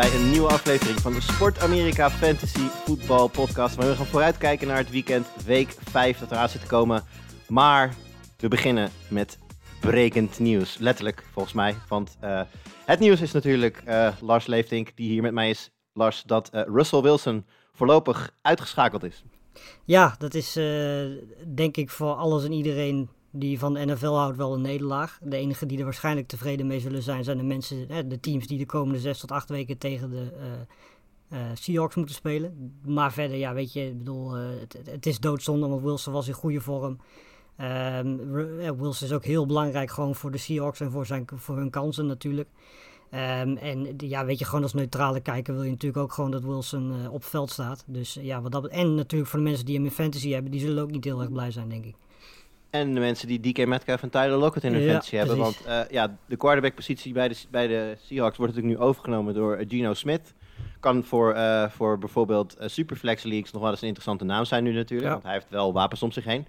bij een nieuwe aflevering van de Sport Amerika Fantasy Voetbal Podcast. Waar we gaan vooruitkijken naar het weekend, week 5 dat eraan zit te komen. Maar we beginnen met brekend nieuws. Letterlijk, volgens mij. Want eh, het nieuws is natuurlijk eh, Lars Leeftink, die hier met mij is. Lars, dat eh, Russell Wilson voorlopig uitgeschakeld is. Ja, dat is denk ik voor alles en iedereen die van de NFL houdt wel een nederlaag. De enige die er waarschijnlijk tevreden mee zullen zijn, zijn de mensen, hè, de teams die de komende zes tot acht weken tegen de eh, eh, Seahawks moeten spelen. Maar verder, ja, weet je, ik bedoel, eh, het, het- is doodzonde, want Wilson was in goede vorm. Ehm, eh, Wilson is ook heel belangrijk gewoon voor de Seahawks en voor, zijn, voor hun kansen natuurlijk. Ehm, en ja, weet je, gewoon als neutrale kijker wil je natuurlijk ook gewoon dat Wilson op veld staat. Dus ja, wat dat, en natuurlijk voor de mensen die hem in fantasy hebben, die zullen ook niet heel erg blij zijn, denk ik. En de mensen die DK Metcalf en Tyler Lockett in hun Ja, fantasy hebben. Want eh, ja, de quarterback-positie bij de, bij de Seahawks wordt natuurlijk nu overgenomen door eh, Geno Smith. Kan voor, eh, voor bijvoorbeeld Superflex Leagues nog wel eens een interessante naam zijn nu natuurlijk. Ja. Want hij heeft wel wapens om zich heen.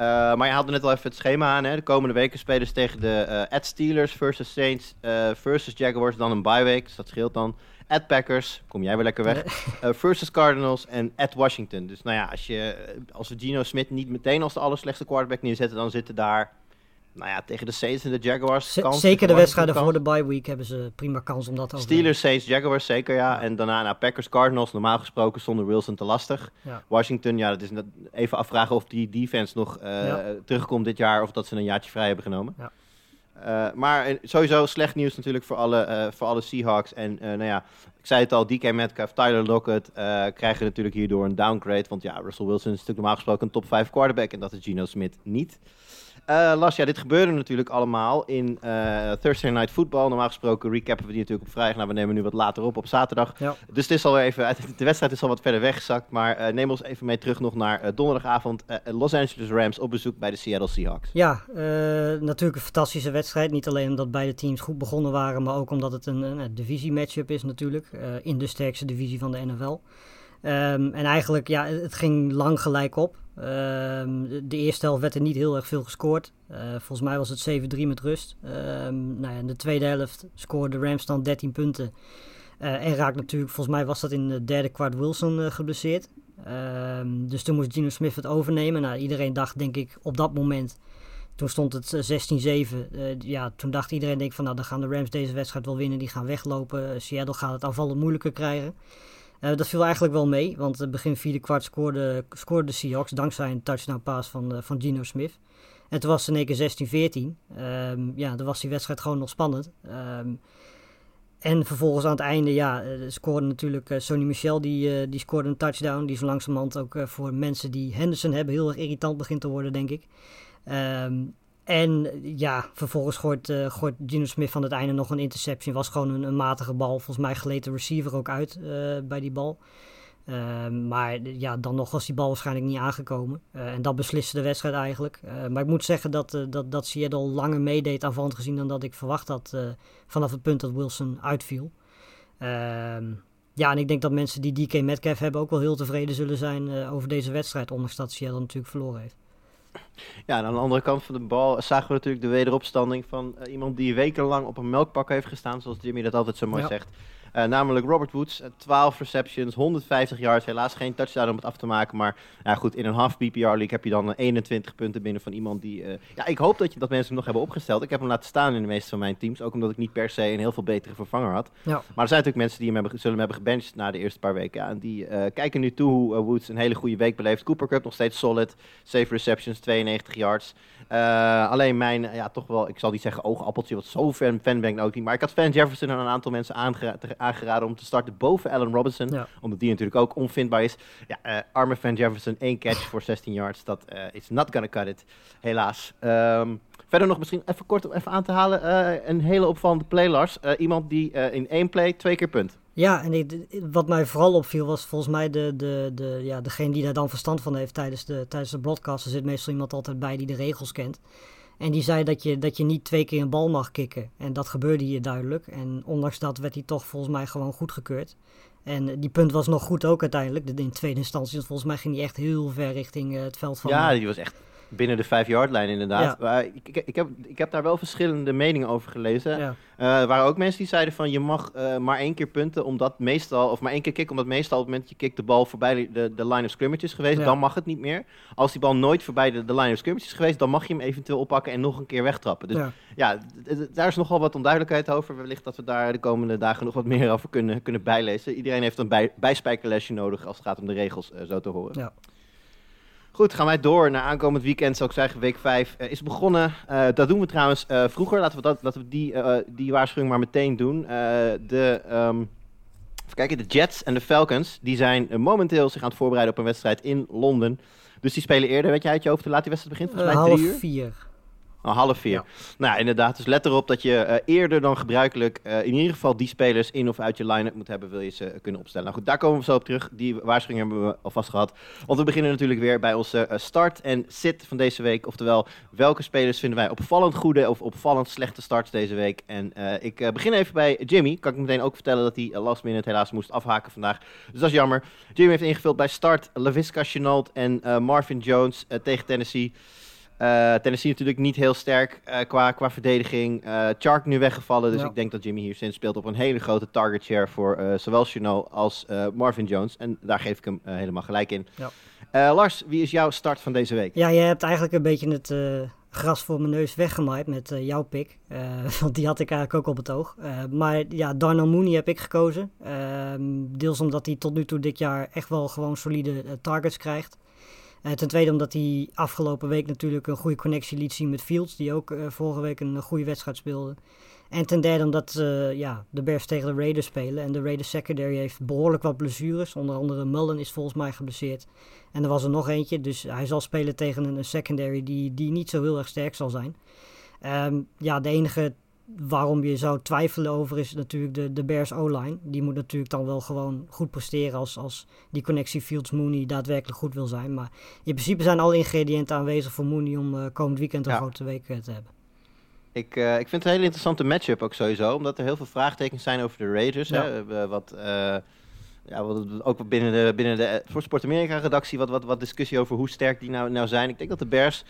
Eh, maar je haalde net al even het schema aan. Hè. De komende weken spelen ze tegen de eh at Steelers versus Saints eh, versus Jaguars. Dan een bye week, dus dat scheelt dan. At Packers, kom jij weer lekker weg. Eh, versus Cardinals en at Washington. Dus nou ja, als, je, eh, als we Geno Smith niet meteen als de allerslechtste quarterback neerzetten, dan zitten daar, nou ja, tegen de Saints en de Jaguars. Z- kans, zeker de wedstrijden voor de bye week hebben ze prima kans om dat te. Steelers, Saints, Jaguars, zeker ja. En daarna nou, Packers, Cardinals, normaal gesproken zonder Wilson te lastig. Ja. Washington, ja, dat is net even afvragen of die defense nog eh, Ja. terugkomt dit jaar of dat ze een jaartje vrij hebben genomen. Ja. Eh, maar eh, sowieso slecht nieuws natuurlijk voor alle, voor alle Seahawks. En nou ja, ik zei het al, DK Metcalf, Tyler Lockett krijgen natuurlijk hierdoor een downgrade. Want ja, Russell Wilson is natuurlijk normaal gesproken een top 5 quarterback. En dat is Geno Smith niet. Eh Las, ja, dit gebeurde natuurlijk allemaal in eh, Thursday Night Football. Normaal gesproken recappen we die natuurlijk op vrijdag. Nou, we nemen nu wat later op, op zaterdag. Ja. Dus het is even, de wedstrijd is al wat verder weggezakt. Maar eh, neem ons even mee terug nog naar donderdagavond. Los Angeles Rams op bezoek bij de Seattle Seahawks. Ja, natuurlijk een fantastische wedstrijd. Niet alleen omdat beide teams goed begonnen waren, maar ook omdat het een, een divisie-matchup is natuurlijk. in de sterkste divisie van de NFL. Ehm, en eigenlijk, ja, het ging lang gelijk op. Ehm, de, eerste helft werd er niet heel erg veel gescoord. Eh, volgens mij was het 7-3 met rust. Ehm, nou ja, in de tweede helft scoorde de Rams dan 13 punten. Eh, en raakt natuurlijk, volgens mij was dat in de derde kwart Wilson eh, geblesseerd. Ehm, dus toen moest Geno Smith het overnemen. Nou, iedereen dacht, denk ik, op dat moment toen stond het eh, 16-7. Eh, ja, toen dacht iedereen denk van nou, dan gaan de Rams deze wedstrijd wel winnen. Die gaan weglopen. Seattle gaat het aanvallen moeilijker krijgen. Eh, dat viel eigenlijk wel mee, want begin vierde kwart scoorde, scoorde de Seahawks dankzij een touchdown pass van, eh, van Geno Smith. En toen was het in één keer 16-14. Ehm, ja, dan was die wedstrijd gewoon nog spannend. Ehm, en vervolgens aan het einde, ja, eh, scoorde natuurlijk Sonny Michel, die, die scoorde een touchdown. Die zo langzamerhand ook voor mensen die Henderson hebben heel erg irritant begint te worden, denk ik. Ehm, en ja, vervolgens gooit, gooit Geno Smith van het einde nog een interception. Was gewoon een, een matige bal. Volgens mij gleed de receiver ook uit eh, bij die bal. Ehm, maar ja, dan nog was die bal waarschijnlijk niet aangekomen. Eh, en dat besliste de wedstrijd eigenlijk. Maar ik moet zeggen dat, dat, dat Seattle langer meedeed aanvallend gezien dan dat ik verwacht had. vanaf het punt dat Wilson uitviel. Ehm, ja, en ik denk dat mensen die DK Metcalf hebben ook wel heel tevreden zullen zijn over deze wedstrijd. Ondanks dat Seattle natuurlijk verloren heeft. Ja, en aan de andere kant van de bal zagen we natuurlijk de wederopstanding van eh, iemand die wekenlang op een melkpak heeft gestaan, zoals Jimmy dat altijd zo mooi Ja. zegt. Eh, namelijk Robert Woods, eh, 12 receptions, 150 yards, helaas geen touchdown om het af te maken, maar ja, goed, in een half PPR league heb je dan eh, 21 punten binnen van iemand die... eh, ja, ik hoop dat, je, dat mensen hem nog hebben opgesteld. Ik heb hem laten staan in de meeste van mijn teams, ook omdat ik niet per se een heel veel betere vervanger had. Ja. Maar er zijn natuurlijk mensen die hem hebben, zullen hem hebben gebenched na de eerste paar weken. Ja, en die eh, kijken nu toe hoe eh, Woods een hele goede week beleeft. Cooper Cup nog steeds solid. 7 receptions, 92 yards. Eh, alleen mijn, ja toch wel, ik zal niet zeggen oogappeltje, wat zo fan, fan ben ik nou ook niet. Maar ik had Van Jefferson en een aantal mensen aangeraden om te starten boven Allen Robinson. Ja. Omdat die natuurlijk ook onvindbaar is. Ja, eh, arme Van Jefferson, één catch voor 16 yards. Dat eh, is not gonna cut it, helaas. Ehm, verder nog misschien even kort om even aan te halen. een hele opvallende play, Lars. Iemand die in één play twee keer punt. Ja, en ik- wat mij vooral opviel was volgens mij de, de, de, ja, degene die daar dan verstand van heeft tijdens de, tijdens de broadcast. Er zit meestal iemand altijd bij die de regels kent. En die zei dat je, dat je niet twee keer een bal mag kicken. En dat gebeurde hier duidelijk. En ondanks dat werd hij toch volgens mij gewoon goedgekeurd. En die punt was nog goed ook uiteindelijk. De- In tweede instantie. Want volgens mij ging hij echt heel ver richting eh, het veld van... ja, eh, die was echt binnen de 5-yard lijn inderdaad. Ja. Maar ik, ik, ik, heb, ik heb daar wel verschillende meningen over gelezen. ja. Eh, er waren ook mensen die zeiden van je mag eh, maar één keer punten omdat meestal, of maar één keer kicken omdat meestal op het moment dat je kikt de bal voorbij de, de line of scrimmage is geweest, Ja. dan mag het niet meer. Als die bal nooit voorbij de, de line of scrimmage is geweest, dan mag je hem eventueel oppakken en nog een keer wegtrappen. Dus ja, daar is nogal wat onduidelijkheid over. Wellicht dat we daar de komende dagen nog wat meer over kunnen, kunnen bijlezen. Iedereen heeft een bij, bijspijkerlesje nodig als het gaat om de regels eh, zo te horen. Ja. Goed, gaan wij door naar aankomend weekend. Zou ik zeggen, week 5 is begonnen. Eh, dat doen we trouwens eh, vroeger. Laten we, dat, laten we die, eh, die waarschuwing maar meteen doen. Eh, de, even kijken, de Jets en de Falcons die zijn eh, momenteel zich aan het voorbereiden op een wedstrijd in Londen. Dus die spelen eerder. Weet je uit je hoofd laat die wedstrijd begint? Eh, Volgens mij half drie uur? vier. Oh, half vier. Ja. Nou, inderdaad. Dus let erop dat je eh, eerder dan gebruikelijk eh, in ieder geval die spelers in of uit je line-up moet hebben, wil je ze eh, kunnen opstellen. Nou goed, daar komen we zo op terug. Die waarschuwing hebben we alvast gehad. Want we beginnen natuurlijk weer bij onze start en sit van deze week. Oftewel, welke spelers vinden wij opvallend goede of opvallend slechte starts deze week? En ik begin even bij Jimmy. Kan ik meteen ook vertellen dat hij last minute helaas moest afhaken vandaag. Dus dat is jammer. Jimmy heeft ingevuld bij start LaVisca Chenault en Marvin Jones tegen Tennessee. Eh, Tennessee natuurlijk niet heel sterk eh, qua, qua verdediging. Eh Chark nu weggevallen, dus Ja. ik denk dat Jimmy hier zin speelt op een hele grote target share voor zowel Chenault als Marvin Jones. En daar geef ik hem helemaal gelijk in. Ja. Lars, wie is jouw start van deze week? Ja, je hebt eigenlijk een beetje het gras voor mijn neus weggemaaid met jouw pick. Want die had ik eigenlijk ook op het oog. Maar ja, Darnell Mooney heb ik gekozen. Ehm, deels omdat hij tot nu toe dit jaar echt wel gewoon solide targets krijgt. Eh, ten tweede omdat hij afgelopen week natuurlijk een goede connectie liet zien met Fields. Die ook eh, vorige week een goede wedstrijd speelde. En ten derde omdat eh, ja, de Bears tegen de Raiders spelen. En de Raiders secondary heeft behoorlijk wat blessures. Onder andere Mullen is volgens mij geblesseerd. En er was er nog eentje. Dus hij zal spelen tegen een, secondary die, die niet zo heel erg sterk zal zijn. Ehm, ja, de enige waarom je zou twijfelen over is natuurlijk de, de Bears O-line. Die moet natuurlijk dan wel gewoon goed presteren als, als die connectie Fields Mooney daadwerkelijk goed wil zijn. Maar in principe zijn alle ingrediënten aanwezig voor Mooney om eh, komend weekend een Ja. grote week eh, te hebben. Ik, eh, ik vind het een hele interessante matchup ook sowieso, omdat er heel veel vraagtekens zijn over de Raiders. Ja. Hè? Wat, ja, wat, ook binnen de, binnen de voor Sport Amerika redactie wat, wat, wat discussie over hoe sterk die nou, nou zijn. Ik denk dat de Bears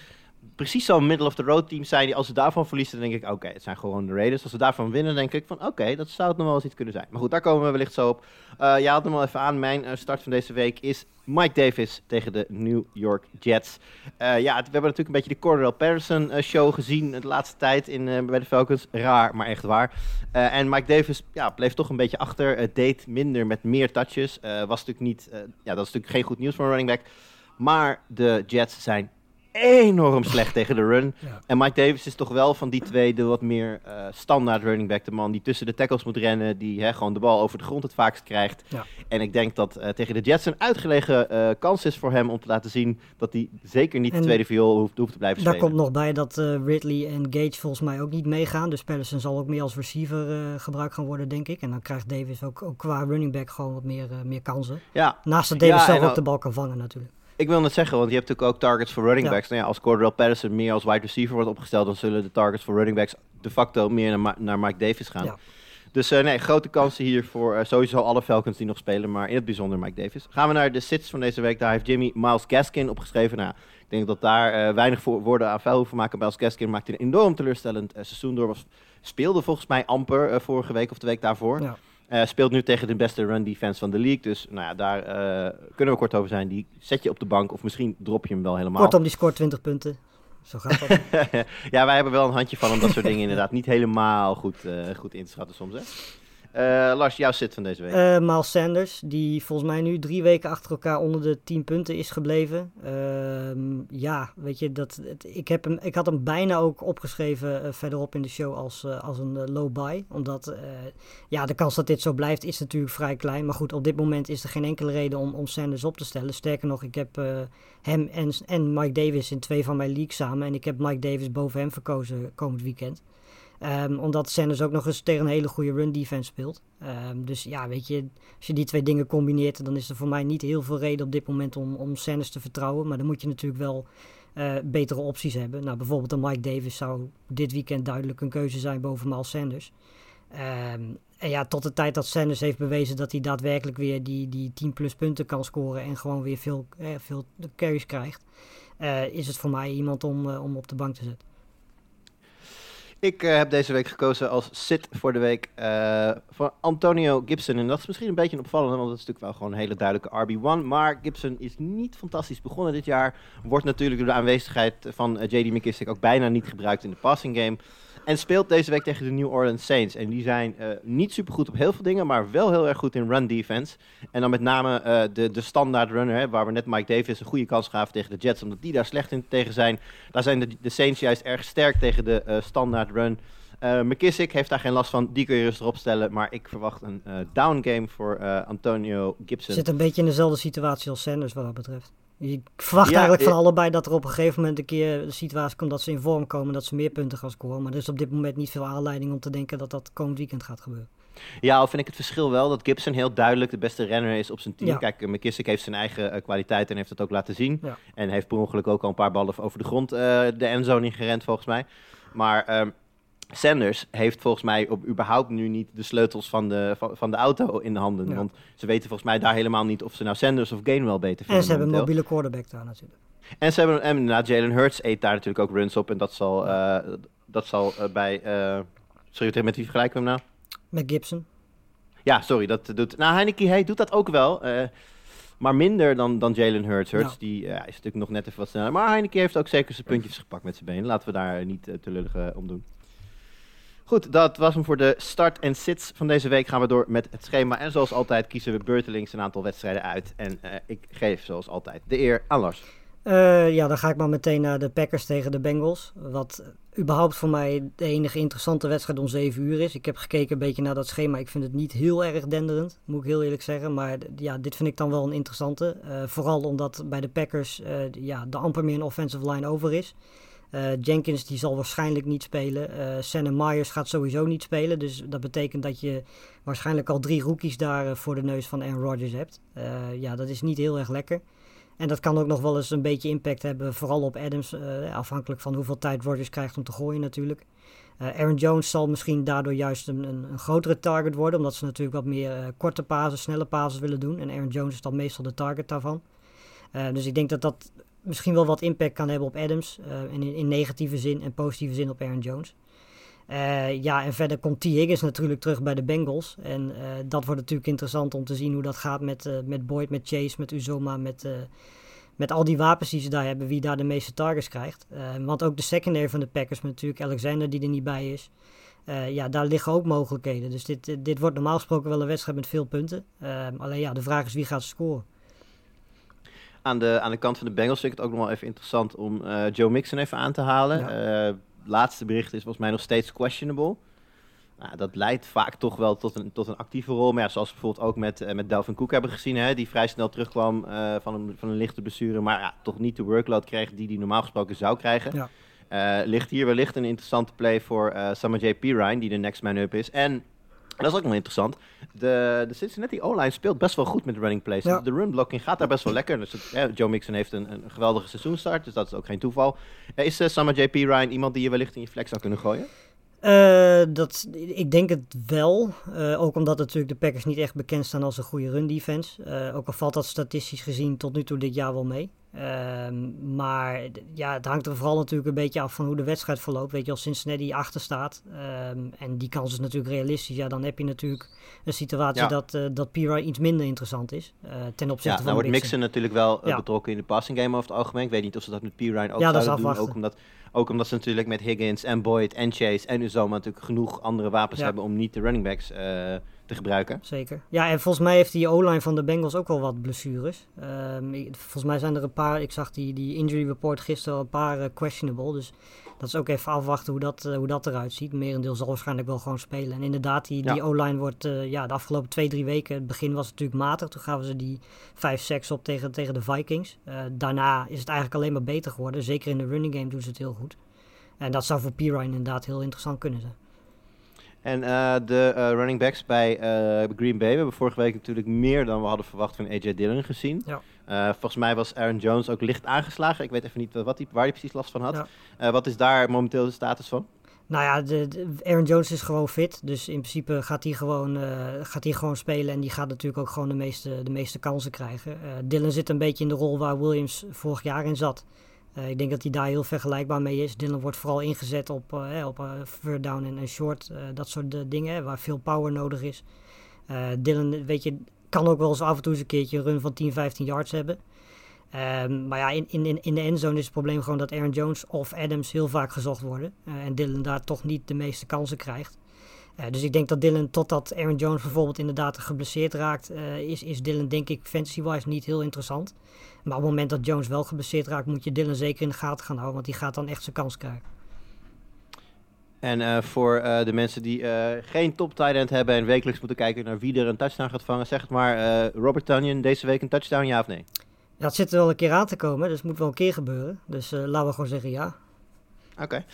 precies zo'n middle of the road team zijn die als ze daarvan verliezen, dan denk ik oké, het zijn gewoon de Raiders. Als ze daarvan winnen, denk ik van oké, dat zou het nog wel eens iets kunnen zijn. Maar goed, daar komen we wellicht zo op. Eh je haalt hem al even aan. Mijn eh, start van deze week is Mike Davis tegen de New York Jets. Eh, ja, we hebben natuurlijk een beetje de Cordell Patterson show gezien de laatste tijd in, bij de Falcons. Raar, maar echt waar. En Mike Davis ja, bleef toch een beetje achter. Deed minder met meer touches. Was natuurlijk niet, ja, dat is natuurlijk geen goed nieuws voor een running back. Maar de Jets zijn enorm slecht tegen de run. Ja. En Mike Davis is toch wel van die twee de wat meer eh, standaard running back. De man die tussen de tackles moet rennen. Die hè, gewoon de bal over de grond het vaakst krijgt. Ja. En ik denk dat eh, tegen de Jets een uitgelegen eh, kans is voor hem om te laten zien dat hij zeker niet de tweede viool hoeft, hoeft te blijven Daar spelen. komt nog bij dat Ridley en Gage volgens mij ook niet meegaan. Dus Patterson zal ook meer als receiver gebruikt gaan worden, denk ik. En dan krijgt Davis ook, ook qua running back gewoon wat meer, meer kansen. Ja, Naast dat Davis zelf ook de bal kan vangen natuurlijk. Ik wil net zeggen, want je hebt natuurlijk ook targets voor running Ja. backs. Nou ja, als Cordell Patterson meer als wide receiver wordt opgesteld, dan zullen de targets voor running backs de facto meer naar, naar Mike Davis gaan. Ja. Dus eh, nee, grote kansen hier voor eh, sowieso alle Falcons die nog spelen, maar in het bijzonder Mike Davis. Gaan we naar de sits van deze week. Daar heeft Jimmy Miles Gaskin opgeschreven. Nou, ik denk dat daar eh, weinig voor, woorden aan vuil hoeven maken. Miles Gaskin maakte een enorm teleurstellend seizoen door. Was, speelde volgens mij amper vorige week of de week daarvoor. Ja. Eh, speelt nu tegen de beste run defense van de league. Dus nou ja, daar eh, kunnen we kort over zijn. Die zet je op de bank of misschien drop je hem wel helemaal. Kortom, die scoort 20 punten. Zo gaat dat. ja, wij hebben wel een handje van om dat soort dingen inderdaad niet helemaal goed, eh, goed in te schatten soms. Hè? Eh, Lars, jouw zit van deze week. Uh, Miles Sanders, die volgens mij nu drie weken achter elkaar onder de 10 punten is gebleven. Uh, ja, weet je, dat, ik, heb hem, ik had hem bijna ook opgeschreven uh, verderop in de show als, als een low buy. Omdat ja, de kans dat dit zo blijft is natuurlijk vrij klein. Maar goed, op dit moment is er geen enkele reden om, om Sanders op te stellen. Sterker nog, ik heb hem en, en Mike Davis in twee van mijn leagues samen. En ik heb Mike Davis boven hem verkozen komend weekend. Um, omdat Sanders ook nog eens tegen een hele goede run defense speelt. Um, dus ja, weet je, als je die twee dingen combineert, dan is er voor mij niet heel veel reden op dit moment om, om Sanders te vertrouwen. Maar dan moet je natuurlijk wel uh, betere opties hebben. Nou, bijvoorbeeld een Mike Davis zou dit weekend duidelijk een keuze zijn boven Miles Sanders. Um, en ja, tot de tijd dat Sanders heeft bewezen dat hij daadwerkelijk weer die, die 10 plus punten kan scoren en gewoon weer veel, eh, veel carries krijgt, uh, is het voor mij iemand om, uh, om op de bank te zetten. Ik uh, heb deze week gekozen als sit voor de week uh, voor Antonio Gibson. En dat is misschien een beetje een opvallende, want het is natuurlijk wel gewoon een hele duidelijke RB1. Maar Gibson is niet fantastisch begonnen dit jaar. Wordt natuurlijk door de aanwezigheid van uh, J.D. McKissick ook bijna niet gebruikt in de passing game. En speelt deze week tegen de New Orleans Saints. En die zijn uh, niet super goed op heel veel dingen, maar wel heel erg goed in run defense. En dan met name uh, de, de standaard runner, hè, waar we net Mike Davis een goede kans gaven tegen de Jets, omdat die daar slecht in tegen zijn. Daar zijn de, de Saints juist erg sterk tegen de uh, standaard run. McKissick heeft daar geen last van, die kun je rustig opstellen. Maar ik verwacht een down game voor Antonio Gibson. Zit een beetje in dezelfde situatie als Sanders wat dat betreft. Ik verwacht ja, eigenlijk van allebei dat er op een gegeven moment een keer de situatie komt dat ze in vorm komen, dat ze meer punten gaan scoren. Maar er is op dit moment niet veel aanleiding om te denken dat dat komend weekend gaat gebeuren. Ja, al vind ik het verschil wel dat Gibson heel duidelijk de beste renner is op zijn team. Ja. Kijk, McKissick heeft zijn eigen uh, kwaliteit en heeft dat ook laten zien. Ja. En heeft per ongeluk ook al een paar ballen over de grond uh, de endzone ingerend volgens mij. Maar um, Sanders heeft volgens mij op überhaupt nu niet de sleutels van de, van, van de auto in de handen. Ja. Want ze weten volgens mij daar helemaal niet of ze nou Sanders of Gainwell beter vinden. En ze hebben een mobiele quarterback daar natuurlijk. En ze hebben en inderdaad, Jalen Hurts eet daar natuurlijk ook runs op. En dat zal, uh, dat zal uh, bij... Uh, sorry, met wie vergelijken we hem nou? Met Gibson. Ja, sorry, dat doet... Nou, Heineken hey, doet dat ook wel. maar minder dan, dan Jalen Hurts. Hurts die, is natuurlijk nog net even wat sneller. Maar Heineken heeft ook zeker zijn puntjes gepakt met zijn benen. Laten we daar niet te lullig om doen. Goed, dat was hem voor de start en sits van deze week. Gaan we door met het schema. En zoals altijd kiezen we beurtelings een aantal wedstrijden uit. En uh, ik geef zoals altijd de eer aan Lars. Uh, ja, dan ga ik maar meteen naar de Packers tegen de Bengals. Wat überhaupt voor mij de enige interessante wedstrijd om 7 uur is. Ik heb gekeken een beetje naar dat schema. Ik vind het niet heel erg denderend, moet ik heel eerlijk zeggen. Maar ja, dit vind ik dan wel een interessante. Uh, vooral omdat bij de Packers ja, de amper meer een offensive line over is. Uh, Jenkins die zal waarschijnlijk niet spelen. Uh, Sam Myers gaat sowieso niet spelen. Dus dat betekent dat je waarschijnlijk al drie rookies daar uh, voor de neus van Aaron Rodgers hebt. ja, dat is niet heel erg lekker. En dat kan ook nog wel eens een beetje impact hebben, vooral op Adams. afhankelijk van hoeveel tijd Rodgers krijgt om te gooien natuurlijk. Aaron Jones zal misschien daardoor juist een, een, grotere target worden. Omdat ze natuurlijk wat meer korte pases, snelle pases willen doen. En Aaron Jones is dan meestal de target daarvan. dus ik denk dat dat misschien wel wat impact kan hebben op Adams. Uh, in, in, negatieve zin en positieve zin op Aaron Jones. Uh, ja, en verder komt T. Higgins natuurlijk terug bij de Bengals. En uh, dat wordt natuurlijk interessant om te zien hoe dat gaat met, met Boyd, met Chase, met Uzoma, met, met al die wapens die ze daar hebben, wie daar de meeste targets krijgt. want ook de secondary van de Packers, met natuurlijk Alexander die er niet bij is. ja, daar liggen ook mogelijkheden. Dus dit, dit wordt normaal gesproken wel een wedstrijd met veel punten. alleen ja, de vraag is wie gaat scoren. Aan de, aan de kant van de Bengals vind ik het ook nog wel even interessant om uh, Joe Mixon even aan te halen. Ja. Uh, laatste bericht is volgens mij nog steeds questionable. Nou, dat leidt vaak toch wel tot een, tot een actieve rol. Maar ja, zoals we bijvoorbeeld ook met, uh, met Delvin Cook hebben gezien, hè, die vrij snel terugkwam van, een, van een lichte blessure. Maar ja, toch niet de workload kreeg die hij normaal gesproken zou krijgen. Ja. ligt hier wellicht een interessante play voor Summer J. Ryan, die de next man up is. En dat is ook nog interessant. De, de Cincinnati O-line speelt best wel goed met running plays. Ja. De run blocking gaat daar best wel lekker. Dus het, ja, Joe Mixon heeft een, een geweldige seizoenstart, dus dat is ook geen toeval. Is uh, Summer JP Ryan iemand die je wellicht in je flex zou kunnen gooien? Uh, dat, ik denk het wel. Uh, ook omdat natuurlijk de Packers niet echt bekend staan als een goede run defense. Uh, ook al valt dat statistisch gezien tot nu toe dit jaar wel mee. Um, maar ja, het hangt er vooral natuurlijk een beetje af van hoe de wedstrijd verloopt. Weet je, als Cincinnati achter staat um, en die kans is natuurlijk realistisch, ja, dan heb je natuurlijk een situatie ja. dat, uh, dat Pira iets minder interessant is uh, ten opzichte ja, van nou wordt. Mixon natuurlijk wel uh, ja. betrokken in de passing game over het algemeen. Ik weet niet of ze dat met Pirine ook ja, zouden doen. Ook omdat, ook omdat ze natuurlijk met Higgins en Boyd en Chase en Uzoma natuurlijk genoeg andere wapens hebben om niet de running backs te gebruiken. Zeker. Ja, en volgens mij heeft die O-line van de Bengals ook wel wat blessures. Ik- volgens mij zijn er een paar, ik zag die, die injury report gisteren al een paar eh, questionable. Dus dat is ook even afwachten hoe dat, eh, hoe dat eruit ziet. Merendeel zal waarschijnlijk wel gewoon spelen. En inderdaad, die, die. O-line wordt eh, ja, de afgelopen twee, drie weken, het begin was het natuurlijk matig. Toen gaven ze die 5-6 op tegen, tegen de Vikings. Daarna is het eigenlijk alleen maar beter geworden. Zeker in de running game doen ze het heel goed. En dat zou voor Pirine inderdaad heel interessant kunnen zijn. En eh, de eh, running backs bij eh, Green Bay. We hebben vorige week natuurlijk meer dan we hadden verwacht van AJ Dillon gezien. Ja. Volgens mij was Aaron Jones ook licht aangeslagen. Ik weet even niet wat hij, waar hij precies last van had. Ja. Wat is daar momenteel de status van? Nou ja, de, de- Aaron Jones is gewoon fit. Dus in principe gaat hij gewoon, gaat hij gewoon spelen. En die gaat natuurlijk ook gewoon de meeste, de meeste kansen krijgen. Eh Dylan zit een beetje in de rol waar Williams vorig jaar in zat. Eh, ik denk dat hij daar heel vergelijkbaar mee is. Dylan wordt vooral ingezet op, eh, op eh, third down en, short. dat soort dingen waar veel power nodig is. Dylan, weet je, kan ook wel eens af en toe eens een keertje een run van 10, 15 yards hebben. Ehm, maar ja, in, in, in de endzone is het probleem gewoon dat Aaron Jones of Adams heel vaak gezocht worden. En Dylan daar toch niet de meeste kansen krijgt. Dus ik denk dat Dylan, totdat Aaron Jones bijvoorbeeld inderdaad geblesseerd raakt, is, is Dylan denk ik fantasy-wise niet heel interessant. Maar op het moment dat Jones wel geblesseerd raakt, moet je Dylan zeker in de gaten gaan houden, want die gaat dan echt zijn kans krijgen. En eh, voor eh, de mensen die eh, geen top tight end hebben en wekelijks moeten kijken naar wie er een touchdown gaat vangen, zeg het maar. Robert Tunyon deze week een touchdown, ja of nee? Ja, het zit er wel een keer aan te komen, dus het moet wel een keer gebeuren. Dus laten we gewoon zeggen ja. Oké.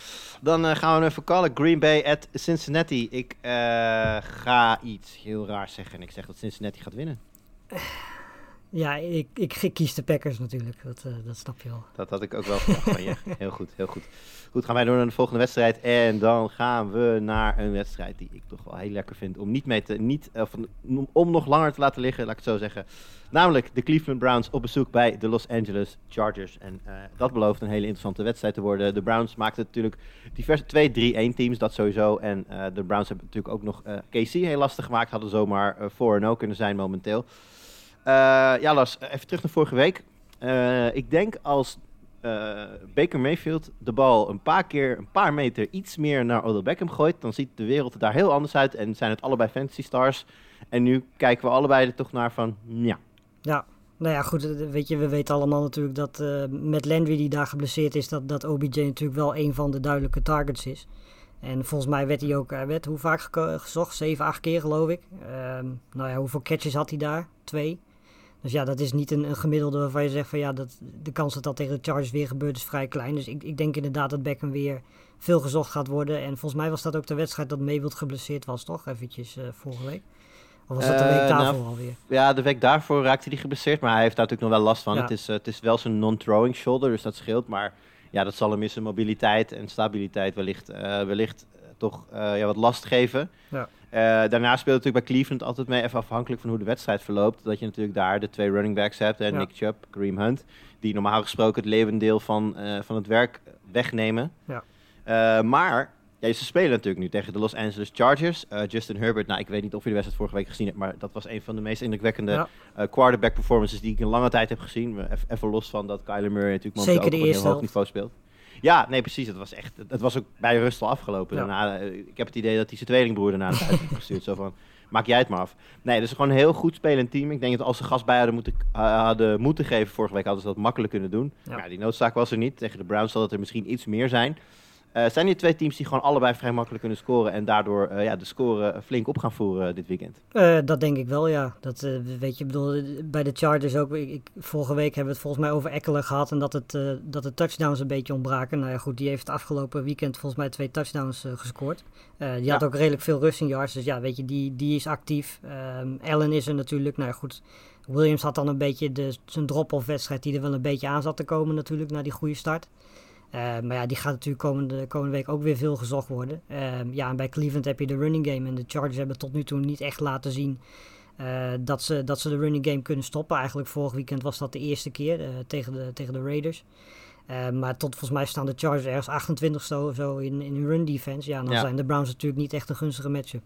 Dan gaan we even callen. Green Bay at Cincinnati. Ik ga iets heel raars zeggen en ik zeg dat Cincinnati gaat winnen. Ja, ik, ik, ik kies de Packers natuurlijk, dat, eh, dat snap je wel. Dat had ik ook wel verwacht van je. Heel goed, heel goed. Goed, gaan wij door naar de volgende wedstrijd. En dan gaan we naar een wedstrijd die ik toch wel heel lekker vind om niet mee te, niet, of, om nog langer te laten liggen, laat ik het zo zeggen. Namelijk de Cleveland Browns op bezoek bij de Los Angeles Chargers. En eh, dat belooft een hele interessante wedstrijd te worden. De Browns maakten natuurlijk diverse 2-3-1 teams, dat sowieso. En eh, de Browns hebben natuurlijk ook nog eh KC heel lastig gemaakt. Hadden zomaar eh 4-0 kunnen zijn momenteel. Eh, ja, Lars, even terug naar vorige week. Eh, ik denk als eh, Baker Mayfield de bal een paar keer, een paar meter iets meer naar Odell Beckham gooit, dan ziet de wereld er daar heel anders uit en zijn het allebei fantasy stars. En nu kijken we allebei er toch naar van, ja, Ja, nou ja, goed, eh, weet je, we weten allemaal natuurlijk dat eh, met Landry die daar geblesseerd is, dat, dat OBJ natuurlijk wel een van de duidelijke targets is. En volgens mij werd hij ook, hij werd hoe vaak gezocht? Zeven, acht keer geloof ik. Ehm, nou ja, hoeveel catches had hij daar? Twee. Dus ja, dat is niet een, een gemiddelde waarvan je zegt van ja, dat, de kans dat dat tegen de Chargers weer gebeurt is vrij klein. Dus ik, ik denk inderdaad dat Beckham weer veel gezocht gaat worden. En volgens mij was dat ook de wedstrijd dat Mayfield geblesseerd was, toch? Eventjes eh, vorige week. Of was dat de Eh, week daarvoor nou, alweer? Ja, de week daarvoor raakte hij geblesseerd, maar hij heeft daar natuurlijk nog wel last van. Ja. Het, is, eh, het is wel zijn non-throwing shoulder, dus dat scheelt. Maar ja, dat zal hem in zijn mobiliteit en stabiliteit wellicht, eh, wellicht eh, toch eh, ja, wat last geven. Ja. Eh, daarna speelt natuurlijk bij Cleveland altijd mee, even afhankelijk van hoe de wedstrijd verloopt. Dat je natuurlijk daar de twee running backs hebt, en Ja. Nick Chubb, Kareem Hunt. Die normaal gesproken het levendeel van, eh, van het werk wegnemen. Ja. Eh, maar ja, ze spelen natuurlijk nu tegen de Los Angeles Chargers. Justin Herbert, nou ik weet niet of je de wedstrijd vorige week gezien hebt, maar dat was een van de meest indrukwekkende Ja. quarterback performances die ik in lange tijd heb gezien. Eff- Even los van dat Kyler Murray natuurlijk momenteel op een heel hoog niveau speelt. Ja, nee precies. Het was echt. Het was ook bij rust al afgelopen. Ja. Daarna, eh, ik heb het idee dat hij zijn tweelingbroer daarna naar heeft gestuurd. Zo van, maak jij het maar af. Nee, dus gewoon een heel goed spelend team. Ik denk dat als ze gas bij hadden moeten, eh, hadden moeten geven vorige week, hadden ze dat makkelijk kunnen doen. Ja. Maar ja, die noodzaak was er niet. Tegen de Browns zal het er misschien iets meer zijn. Eh, zijn hier twee teams die gewoon allebei vrij makkelijk kunnen scoren en daardoor eh, ja, de score flink op gaan voeren eh, dit weekend? Eh, dat denk ik wel, ja. Dat, eh, weet je, bedoel, eh, bij de Chargers ook. Ik, ik- vorige week hebben we het volgens mij over Eckler gehad en dat, het, eh, dat de touchdowns een beetje ontbraken. Nou ja, goed, die heeft het afgelopen weekend volgens mij twee touchdowns eh, gescoord. Eh, die had ook redelijk veel rushing yards, dus ja, weet je, die, die is actief. Ehm, Allen is er natuurlijk, nou ja, goed. Williams had dan een beetje de, zijn drop-off wedstrijd die er wel een beetje aan zat te komen natuurlijk, na die goede start. Eh, maar ja, die gaat natuurlijk komende, komende week ook weer veel gezocht worden. Ehm, ja, en bij Cleveland heb je de running game. En de Chargers hebben tot nu toe niet echt laten zien eh, dat, ze, dat ze de running game kunnen stoppen. Eigenlijk vorig weekend was dat de eerste keer eh, tegen, de, tegen de Raiders. Eh, maar tot volgens mij staan de Chargers ergens 28 zo, zo in, in hun run defense. Ja, dan Ja. zijn de Browns natuurlijk niet echt een gunstige matchup.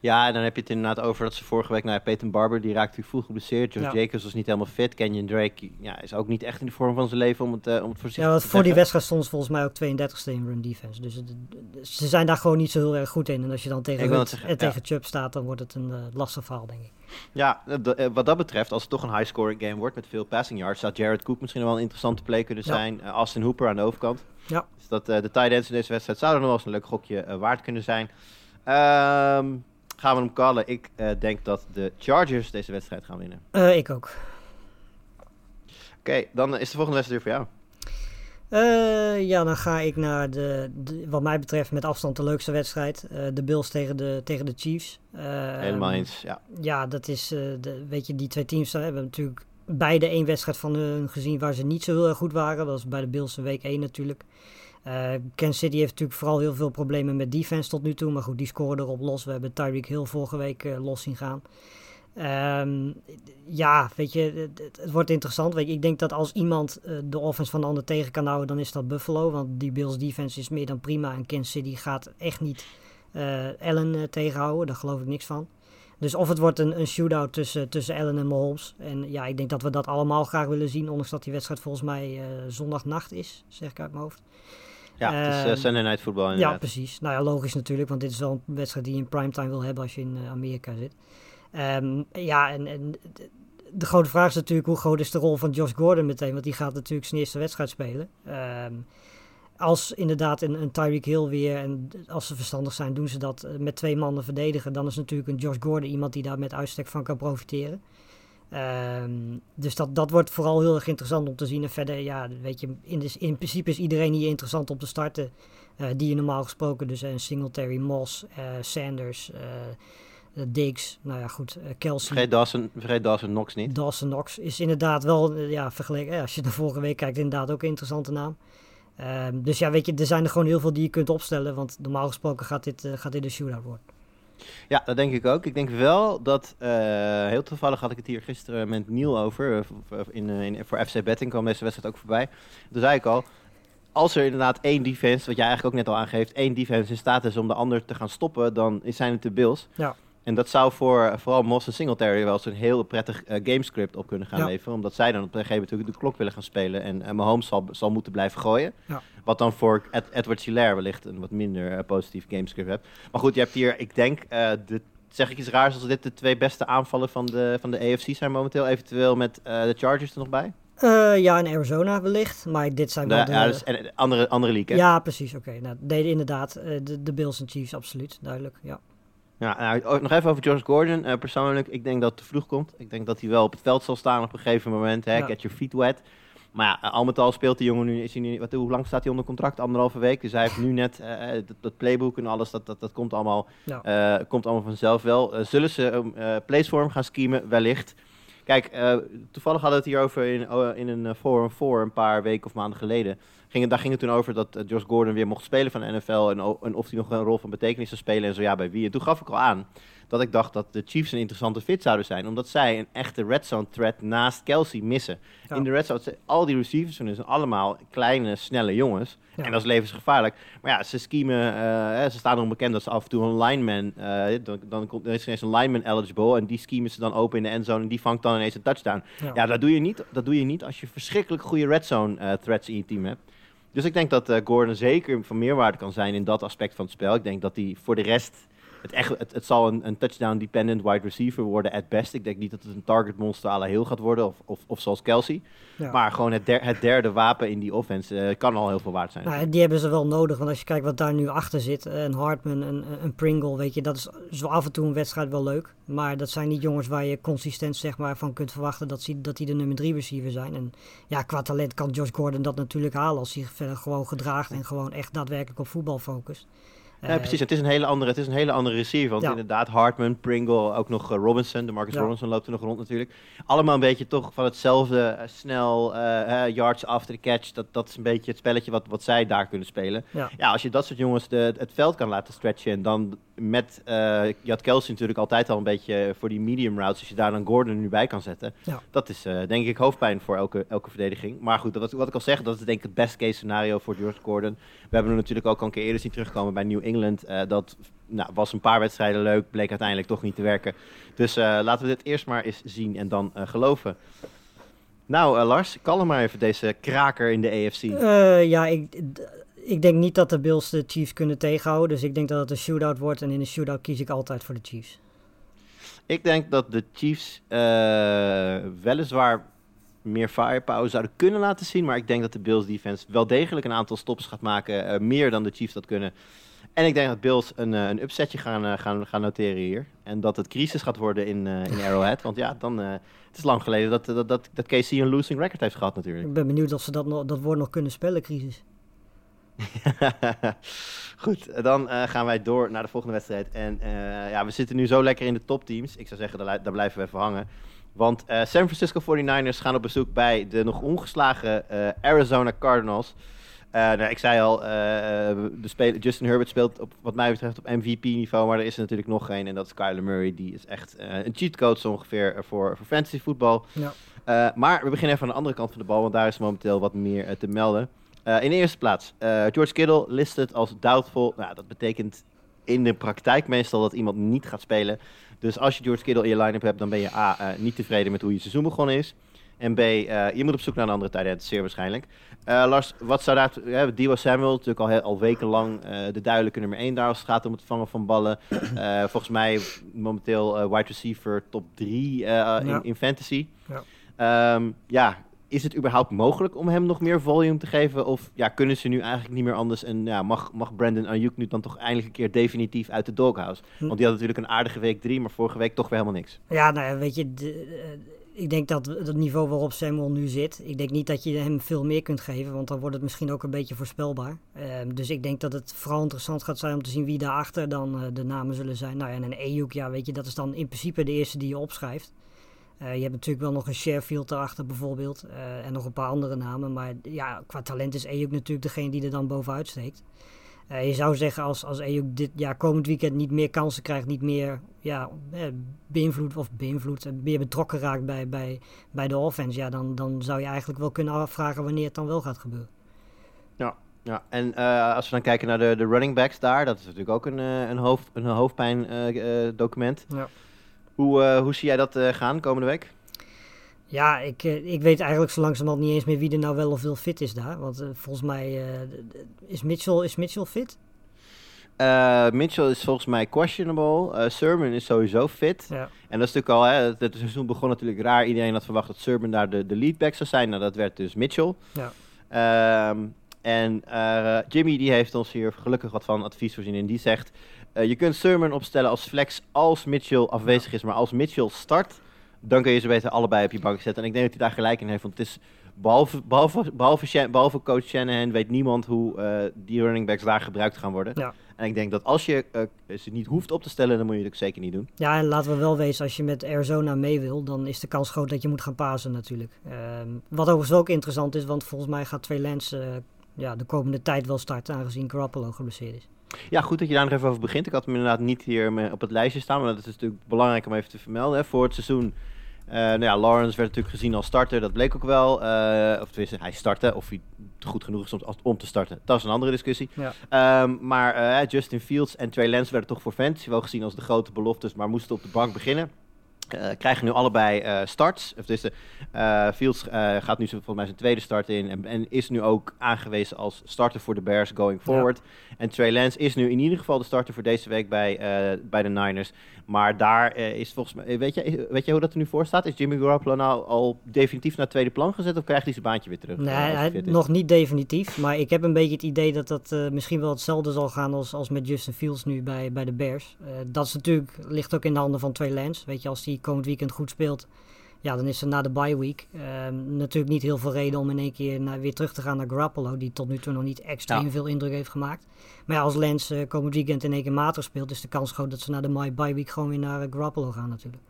Ja, en dan heb je het inderdaad over dat ze vorige week... Nou ja, Peyton Barber, die raakte natuurlijk vroeg geblesseerd. Ja. Jacobs was niet helemaal fit. Kenyon Drake ja, is ook niet echt in de vorm van zijn leven om het, eh, om het voorzichtig Ja, want voor die wedstrijd stond ze volgens mij ook 32e in run defense. Dus het- ze zijn daar gewoon niet zo heel erg goed in. En als je dan tegen, zeggen, en tegen Chubb staat, dan wordt het een eh, lastig verhaal, denk ik. Ja, eh, wat dat betreft, als het toch een high-scoring game wordt met veel passing yards, zou Jared Cook misschien wel een interessante play kunnen zijn. Austin Hooper aan de overkant. Ja. Dus dat de tight ends in deze wedstrijd zouden nog wel eens een leuk gokje waard kunnen zijn. Ehm, gaan we hem callen? Ik eh, denk dat de Chargers deze wedstrijd gaan winnen. Eh, ik ook. Oké, dan is de volgende wedstrijd voor jou. Eh, ja, dan ga ik naar de, de- wat mij betreft, met afstand de leukste wedstrijd. De Bills tegen de, tegen de Chiefs. Helemaal eens, ja. Ja, dat is, de, weet je, die twee teams hebben natuurlijk beide één wedstrijd van hun gezien waar ze niet zo heel erg goed waren. Dat was bij de Bills in week 1 natuurlijk. Eh Kansas City heeft natuurlijk vooral heel veel problemen met defense tot nu toe. Maar goed, die scoren erop los. We hebben Tyreek Hill vorige week eh, los zien gaan. Ehm, ja, weet je, het, wordt interessant. Weet ik denk dat als iemand eh, de offense van de ander tegen kan houden, dan is dat Buffalo. Want die Bills defense is meer dan prima. En Kansas City gaat echt niet Allen tegenhouden. Daar geloof ik niks van. Dus of het wordt een, een shootout tussen, tussen Allen en Mahomes. En ja, ik denk dat we dat allemaal graag willen zien. Ondanks dat die wedstrijd volgens mij zondagnacht is, zeg ik uit mijn hoofd. Ja, het is Ehm, Sunday Night Football Ja, inderdaad. precies. Nou ja, logisch natuurlijk, want dit is wel een wedstrijd die je in primetime wil hebben als je in eh, Amerika zit. Ehm, ja, en, en de, de grote vraag is natuurlijk hoe groot is de rol van Josh Gordon meteen, want die gaat natuurlijk zijn eerste wedstrijd spelen. Ehm, als inderdaad een, een Tyreek Hill weer, en als ze verstandig zijn, doen ze dat eh, met twee mannen verdedigen, dan is natuurlijk een Josh Gordon iemand die daar met uitstek van kan profiteren. Ehm, dus dat, dat wordt vooral heel erg interessant om te zien. En verder, ja, weet je, in, de, in principe is iedereen hier interessant om te starten. eh, die je normaal gesproken, dus een Singletary, Moss, eh, Sanders, eh, eh, Diggs, nou ja goed, eh, Kelsey. Vergeet Dawson, vergeet Dawson Knox niet. Dawson Knox is inderdaad wel, eh, ja, vergeleken, eh, als je de vorige week kijkt, inderdaad ook een interessante naam. Ehm, dus ja, weet je, er zijn er gewoon heel veel die je kunt opstellen, want normaal gesproken gaat dit, eh, gaat dit een shootout worden. Ja, dat denk ik ook. Ik denk wel dat, eh, heel toevallig had ik het hier gisteren met Niel over, eh, in, eh, in, voor FC Betting kwam deze wedstrijd ook voorbij. Toen zei ik al, als er inderdaad één defense, wat jij eigenlijk ook net al aangeeft, één defense in staat is om de ander te gaan stoppen, dan zijn het de Bills. Ja. En dat zou voor eh, vooral Moss en Singletary wel eens een heel prettig eh, gamescript op kunnen gaan Ja. leveren. Omdat zij dan op een gegeven moment natuurlijk de klok willen gaan spelen. En uh, Mahomes zal, zal moeten blijven gooien. Ja. Wat dan voor Ed- Edward Hilaire wellicht een wat minder eh, positief gamescript hebt. Maar goed, je hebt hier, ik denk, eh, de, zeg ik iets raars als dit de twee beste aanvallen van de, van de AFC zijn momenteel. Eventueel met eh, de Chargers er nog bij. Eh, ja, in Arizona wellicht, maar dit zijn wel de... ja, dus, en, andere, andere league, hè? Ja, precies. Oké. Nou, nee, inderdaad. eh, de, de Bills en Chiefs, absoluut. Duidelijk. Ja. Ja, nou, ook nog even over Josh Gordon. Eh, persoonlijk, ik denk dat het te vroeg komt. Ik denk dat hij wel op het veld zal staan op een gegeven moment. Hè, Ja. Get your feet wet. Maar ja, al met al speelt die jongen nu, is hij nu wat, hoe lang staat hij onder contract? Anderhalve week. Dus hij heeft nu net eh, dat, dat playbook en alles, dat, dat, dat komt, allemaal, Ja. eh, komt allemaal vanzelf wel. Eh, zullen ze um, eh plays voor hem gaan schemen? Wellicht. Kijk, eh, toevallig hadden we het hierover in, oh, in een eh, forum voor een paar weken of maanden geleden. Ging het, daar ging het toen over dat eh, Josh Gordon weer mocht spelen van de NFL en, en of hij nog een rol van betekenis zou spelen en zo ja, bij wie. En toen gaf ik al aan dat ik dacht dat de Chiefs een interessante fit zouden zijn, omdat zij een echte red zone threat naast Kelsey missen. Ja. In de red zone, al die receivers van zijn allemaal kleine, snelle jongens. Ja. En dat is levensgevaarlijk. Maar ja, ze schemen, hè, ze staan erom bekend dat ze af en toe een lineman, eh, dan, dan, komt, dan is er ineens een lineman eligible en die schemen ze dan open in de endzone en die vangt dan ineens een touchdown. Ja. Ja, dat doe je niet, dat doe je niet als je verschrikkelijk goede red zone eh, threats in je team hebt. Dus ik denk dat Gordon zeker van meerwaarde kan zijn in dat aspect van het spel. Ik denk dat hij voor de rest. Het, echt, het, het zal een, een touchdown-dependent wide receiver worden at best. Ik denk niet dat het een target monster à la heel gaat worden. Of, of, of zoals Kelsey. Ja. Maar gewoon het, der- het derde wapen in die offense eh, kan al heel veel waard zijn. Nou, die hebben ze wel nodig, want als je kijkt wat daar nu achter zit, eh, een Hartman, een, een Pringle, weet je, dat is zo af en toe een wedstrijd wel leuk. Maar dat zijn niet jongens waar je consistent zeg maar, van kunt verwachten dat, ze, dat die de nummer drie receiver zijn. En ja, qua talent kan Josh Gordon dat natuurlijk halen als hij verder gewoon gedraagt en gewoon echt daadwerkelijk op voetbal focust. Ja, Eh, precies. Het is een hele andere, het is een hele andere receiver. Want Ja. inderdaad, Hartman, Pringle, ook nog eh, Robinson. De Marcus Ja. Robinson loopt er nog rond natuurlijk. Allemaal een beetje toch van hetzelfde, eh, snel, eh, yards after the catch. Dat, dat is een beetje het spelletje wat, wat zij daar kunnen spelen. Ja. Ja, als je dat soort jongens de, het veld kan laten stretchen. En dan met, je had Kelsey natuurlijk altijd al een beetje voor die medium routes. Als je daar dan Gordon nu bij kan zetten. Dat is denk ik hoofdpijn voor elke, elke verdediging. Maar goed, dat, wat ik al zeg, dat is denk ik het best case scenario voor George Gordon. We hebben hem natuurlijk ook al een keer eerder zien terugkomen bij New England. Eh, dat nou, was een paar wedstrijden leuk, bleek uiteindelijk toch niet te werken. Dus eh, laten we dit eerst maar eens zien en dan eh, geloven. Nou, Lars, kalm maar even deze kraker in de AFC. Ja, ik, ik denk niet dat de Bills de Chiefs kunnen tegenhouden. Dus ik denk dat het een shootout wordt. En in een shootout kies ik altijd voor de Chiefs. Ik denk dat de Chiefs weliswaar meer firepower zouden kunnen laten zien. Maar ik denk dat de Bills defense wel degelijk een aantal stops gaat maken. meer dan de Chiefs dat kunnen. En ik denk dat Bills een, eh, een upsetje gaan, eh, gaan, gaan noteren hier. En dat het crisis gaat worden in, eh, in Arrowhead. Want ja, dan, het is lang geleden dat, dat, dat, dat KC een losing record heeft gehad natuurlijk. Ik ben benieuwd of ze dat, nog, dat woord nog kunnen spellen, crisis. Goed, dan gaan wij door naar de volgende wedstrijd. En ja, we zitten nu zo lekker in de topteams. Ik zou zeggen, daar, li- daar blijven we even hangen. Want San Francisco 49ers gaan op bezoek bij de nog ongeslagen Arizona Cardinals. Eh, nou, ik zei al, eh, de speler, Justin Herbert speelt op, wat mij betreft op MVP-niveau, maar er is er natuurlijk nog één. En dat is Kyler Murray. Die is echt eh, een cheatcode zo ongeveer voor, voor fantasy voetbal. Ja. Maar we beginnen even aan de andere kant van de bal, want daar is momenteel wat meer te melden. In de eerste plaats, George Kittle listed als doubtful. Nou, dat betekent in de praktijk meestal dat iemand niet gaat spelen. Dus als je George Kittle in je line-up hebt, dan ben je A, niet tevreden met hoe je seizoen begonnen is. En B, eh, je moet op zoek naar een andere tight end, zeer waarschijnlijk. Eh, Lars, wat zou daar... Uh, Dio Samuel, natuurlijk al, heel- al wekenlang eh, de duidelijke nummer 1 daar als het gaat om het vangen van ballen. Volgens mij momenteel wide receiver top 3 Ja. in, in fantasy. Ja. Ehm, ja, is het überhaupt mogelijk om hem nog meer volume te geven? Of ja, kunnen ze nu eigenlijk niet meer anders? En ja, mag, mag Brandon Ayuk nu dan toch eindelijk een keer definitief uit de doghouse? Hm. Want die had natuurlijk een aardige week 3, maar vorige week toch weer helemaal niks. Ja, nou weet je, de- ik denk dat het niveau waarop Samuel nu zit, ik denk niet dat je hem veel meer kunt geven, want dan wordt het misschien ook een beetje voorspelbaar. Ehm, dus ik denk dat het vooral interessant gaat zijn om te zien wie daarachter dan eh, de namen zullen zijn. Nou ja, en een Ayuk, ja, weet je, dat is dan in principe de eerste die je opschrijft. Eh, je hebt natuurlijk wel nog een Sharefield erachter bijvoorbeeld eh, en nog een paar andere namen, maar ja, qua talent is Ayuk natuurlijk degene die er dan bovenuit steekt. Je zou zeggen als, als Ayuk dit jaar komend weekend niet meer kansen krijgt, niet meer ja, eh, beïnvloed of beïnvloed, eh, meer betrokken raakt bij, bij, bij de offense, ja, dan, dan zou je eigenlijk wel kunnen afvragen wanneer het dan wel gaat gebeuren. Ja, en eh, als we dan kijken naar de, de running backs daar, dat is natuurlijk ook een, een, hoofd, een hoofdpijn document. Ja. Hoe, hoe zie jij dat gaan komende week? Ja, ik, eh, ik weet eigenlijk zo langzamerhand niet eens meer wie er nou wel of veel fit is daar. Want eh, volgens mij eh, is, Mitchell, is Mitchell fit? Mitchell is volgens mij questionable. Eh Sermon is sowieso fit. Ja. En dat is natuurlijk al, hè, het, het seizoen begon natuurlijk raar. Iedereen had verwacht dat Sermon daar de, de leadback zou zijn. Nou, dat werd dus Mitchell. Ja. Ehm, en Jimmy die heeft ons hier gelukkig wat van advies voorzien. En die zegt, je kunt Sermon opstellen als flex als Mitchell afwezig is. Maar als Mitchell start, dan kun je ze beter allebei op je bank zetten. En ik denk dat hij daar gelijk in heeft. Want het is, behalve, behalve, behalve, behalve coach Shanahan, weet niemand hoe eh, die running backs daar gebruikt gaan worden. Ja. En ik denk dat als je eh, ze niet hoeft op te stellen, dan moet je het ook zeker niet doen. Ja, en laten we wel wezen, als je met Arizona mee wil, dan is de kans groot dat je moet gaan pasen natuurlijk. Ehm, wat overigens ook interessant is, want volgens mij gaat twee Lens eh, ja, de komende tijd wel starten, aangezien Garoppolo geblesseerd is. Ja, goed dat je daar nog even over begint. Ik had hem inderdaad niet hier op het lijstje staan, maar dat is natuurlijk belangrijk om even te vermelden. Hè. Voor het seizoen, eh nou ja, Lawrence werd natuurlijk gezien als starter, dat bleek ook wel. Eh, of tenminste, hij startte, of hij goed genoeg is om, om te starten, dat is een andere discussie. Ja. Ehm, maar eh, Justin Fields en Trey Lance werden toch voor fantasy wel gezien als de grote beloftes, maar moesten op de bank beginnen. Eh, krijgen nu allebei eh, starts. Of dus, Fields gaat nu volgens mij zijn tweede start in. En, en is nu ook aangewezen als starter voor de Bears going forward. En Trey Lance is nu in ieder geval de starter voor deze week bij, bij de Niners. Maar daar eh, is volgens mij. Weet je, weet je hoe dat er nu voor staat? Is Jimmy Garoppolo nou al definitief naar het tweede plan gezet? Of krijgt hij zijn baantje weer terug? Nee, eh, hij nog niet definitief, maar ik heb een beetje het idee dat dat eh, misschien wel hetzelfde zal gaan als, als met Justin Fields nu bij, bij de Bears. Dat is natuurlijk, ligt ook in de handen van Trey Lance. Weet je, als hij komend weekend goed speelt, ja, dan is er na de bye week ehm, natuurlijk niet heel veel reden om in één keer naar, weer terug te gaan naar Garoppolo, die tot nu toe nog niet extreem Ja. veel indruk heeft gemaakt. Maar ja, als Lance eh, komend weekend in één keer matig speelt, is de kans groot dat ze na de bye week gewoon weer naar eh, Garoppolo gaan natuurlijk.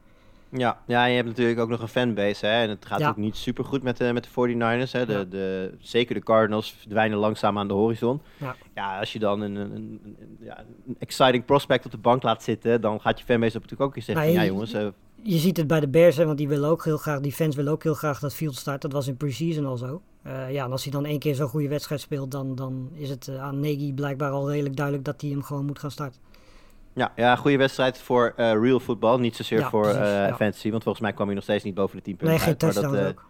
Ja, ja, je hebt natuurlijk ook nog een fanbase. Hè? En het gaat Ja. ook niet super goed met de, met de 49ers. Hè? De, Ja. de, zeker de Cardinals verdwijnen langzaam aan de horizon. Ja. Ja, als je dan een, een, een, een- ja, een exciting prospect op de bank laat zitten, dan gaat je fanbase op natuurlijk ook eens zeggen: ja, jongens. eh, Je ziet het bij de Bears, hè, want die willen ook heel graag, die fans willen ook heel graag dat Fields start. Dat was in preseason al zo. Eh, ja, en als hij dan één keer zo'n goede wedstrijd speelt, dan, dan is het eh, aan Nagy blijkbaar al redelijk duidelijk dat hij hem gewoon moet gaan starten. Ja, ja goede wedstrijd voor eh, real football. Niet zozeer Ja, voor precies, eh, ja. fantasy. Want volgens mij kwam hij nog steeds niet boven de 10 punten Nee, geen uit, maar dat, touchdowns eh, ook.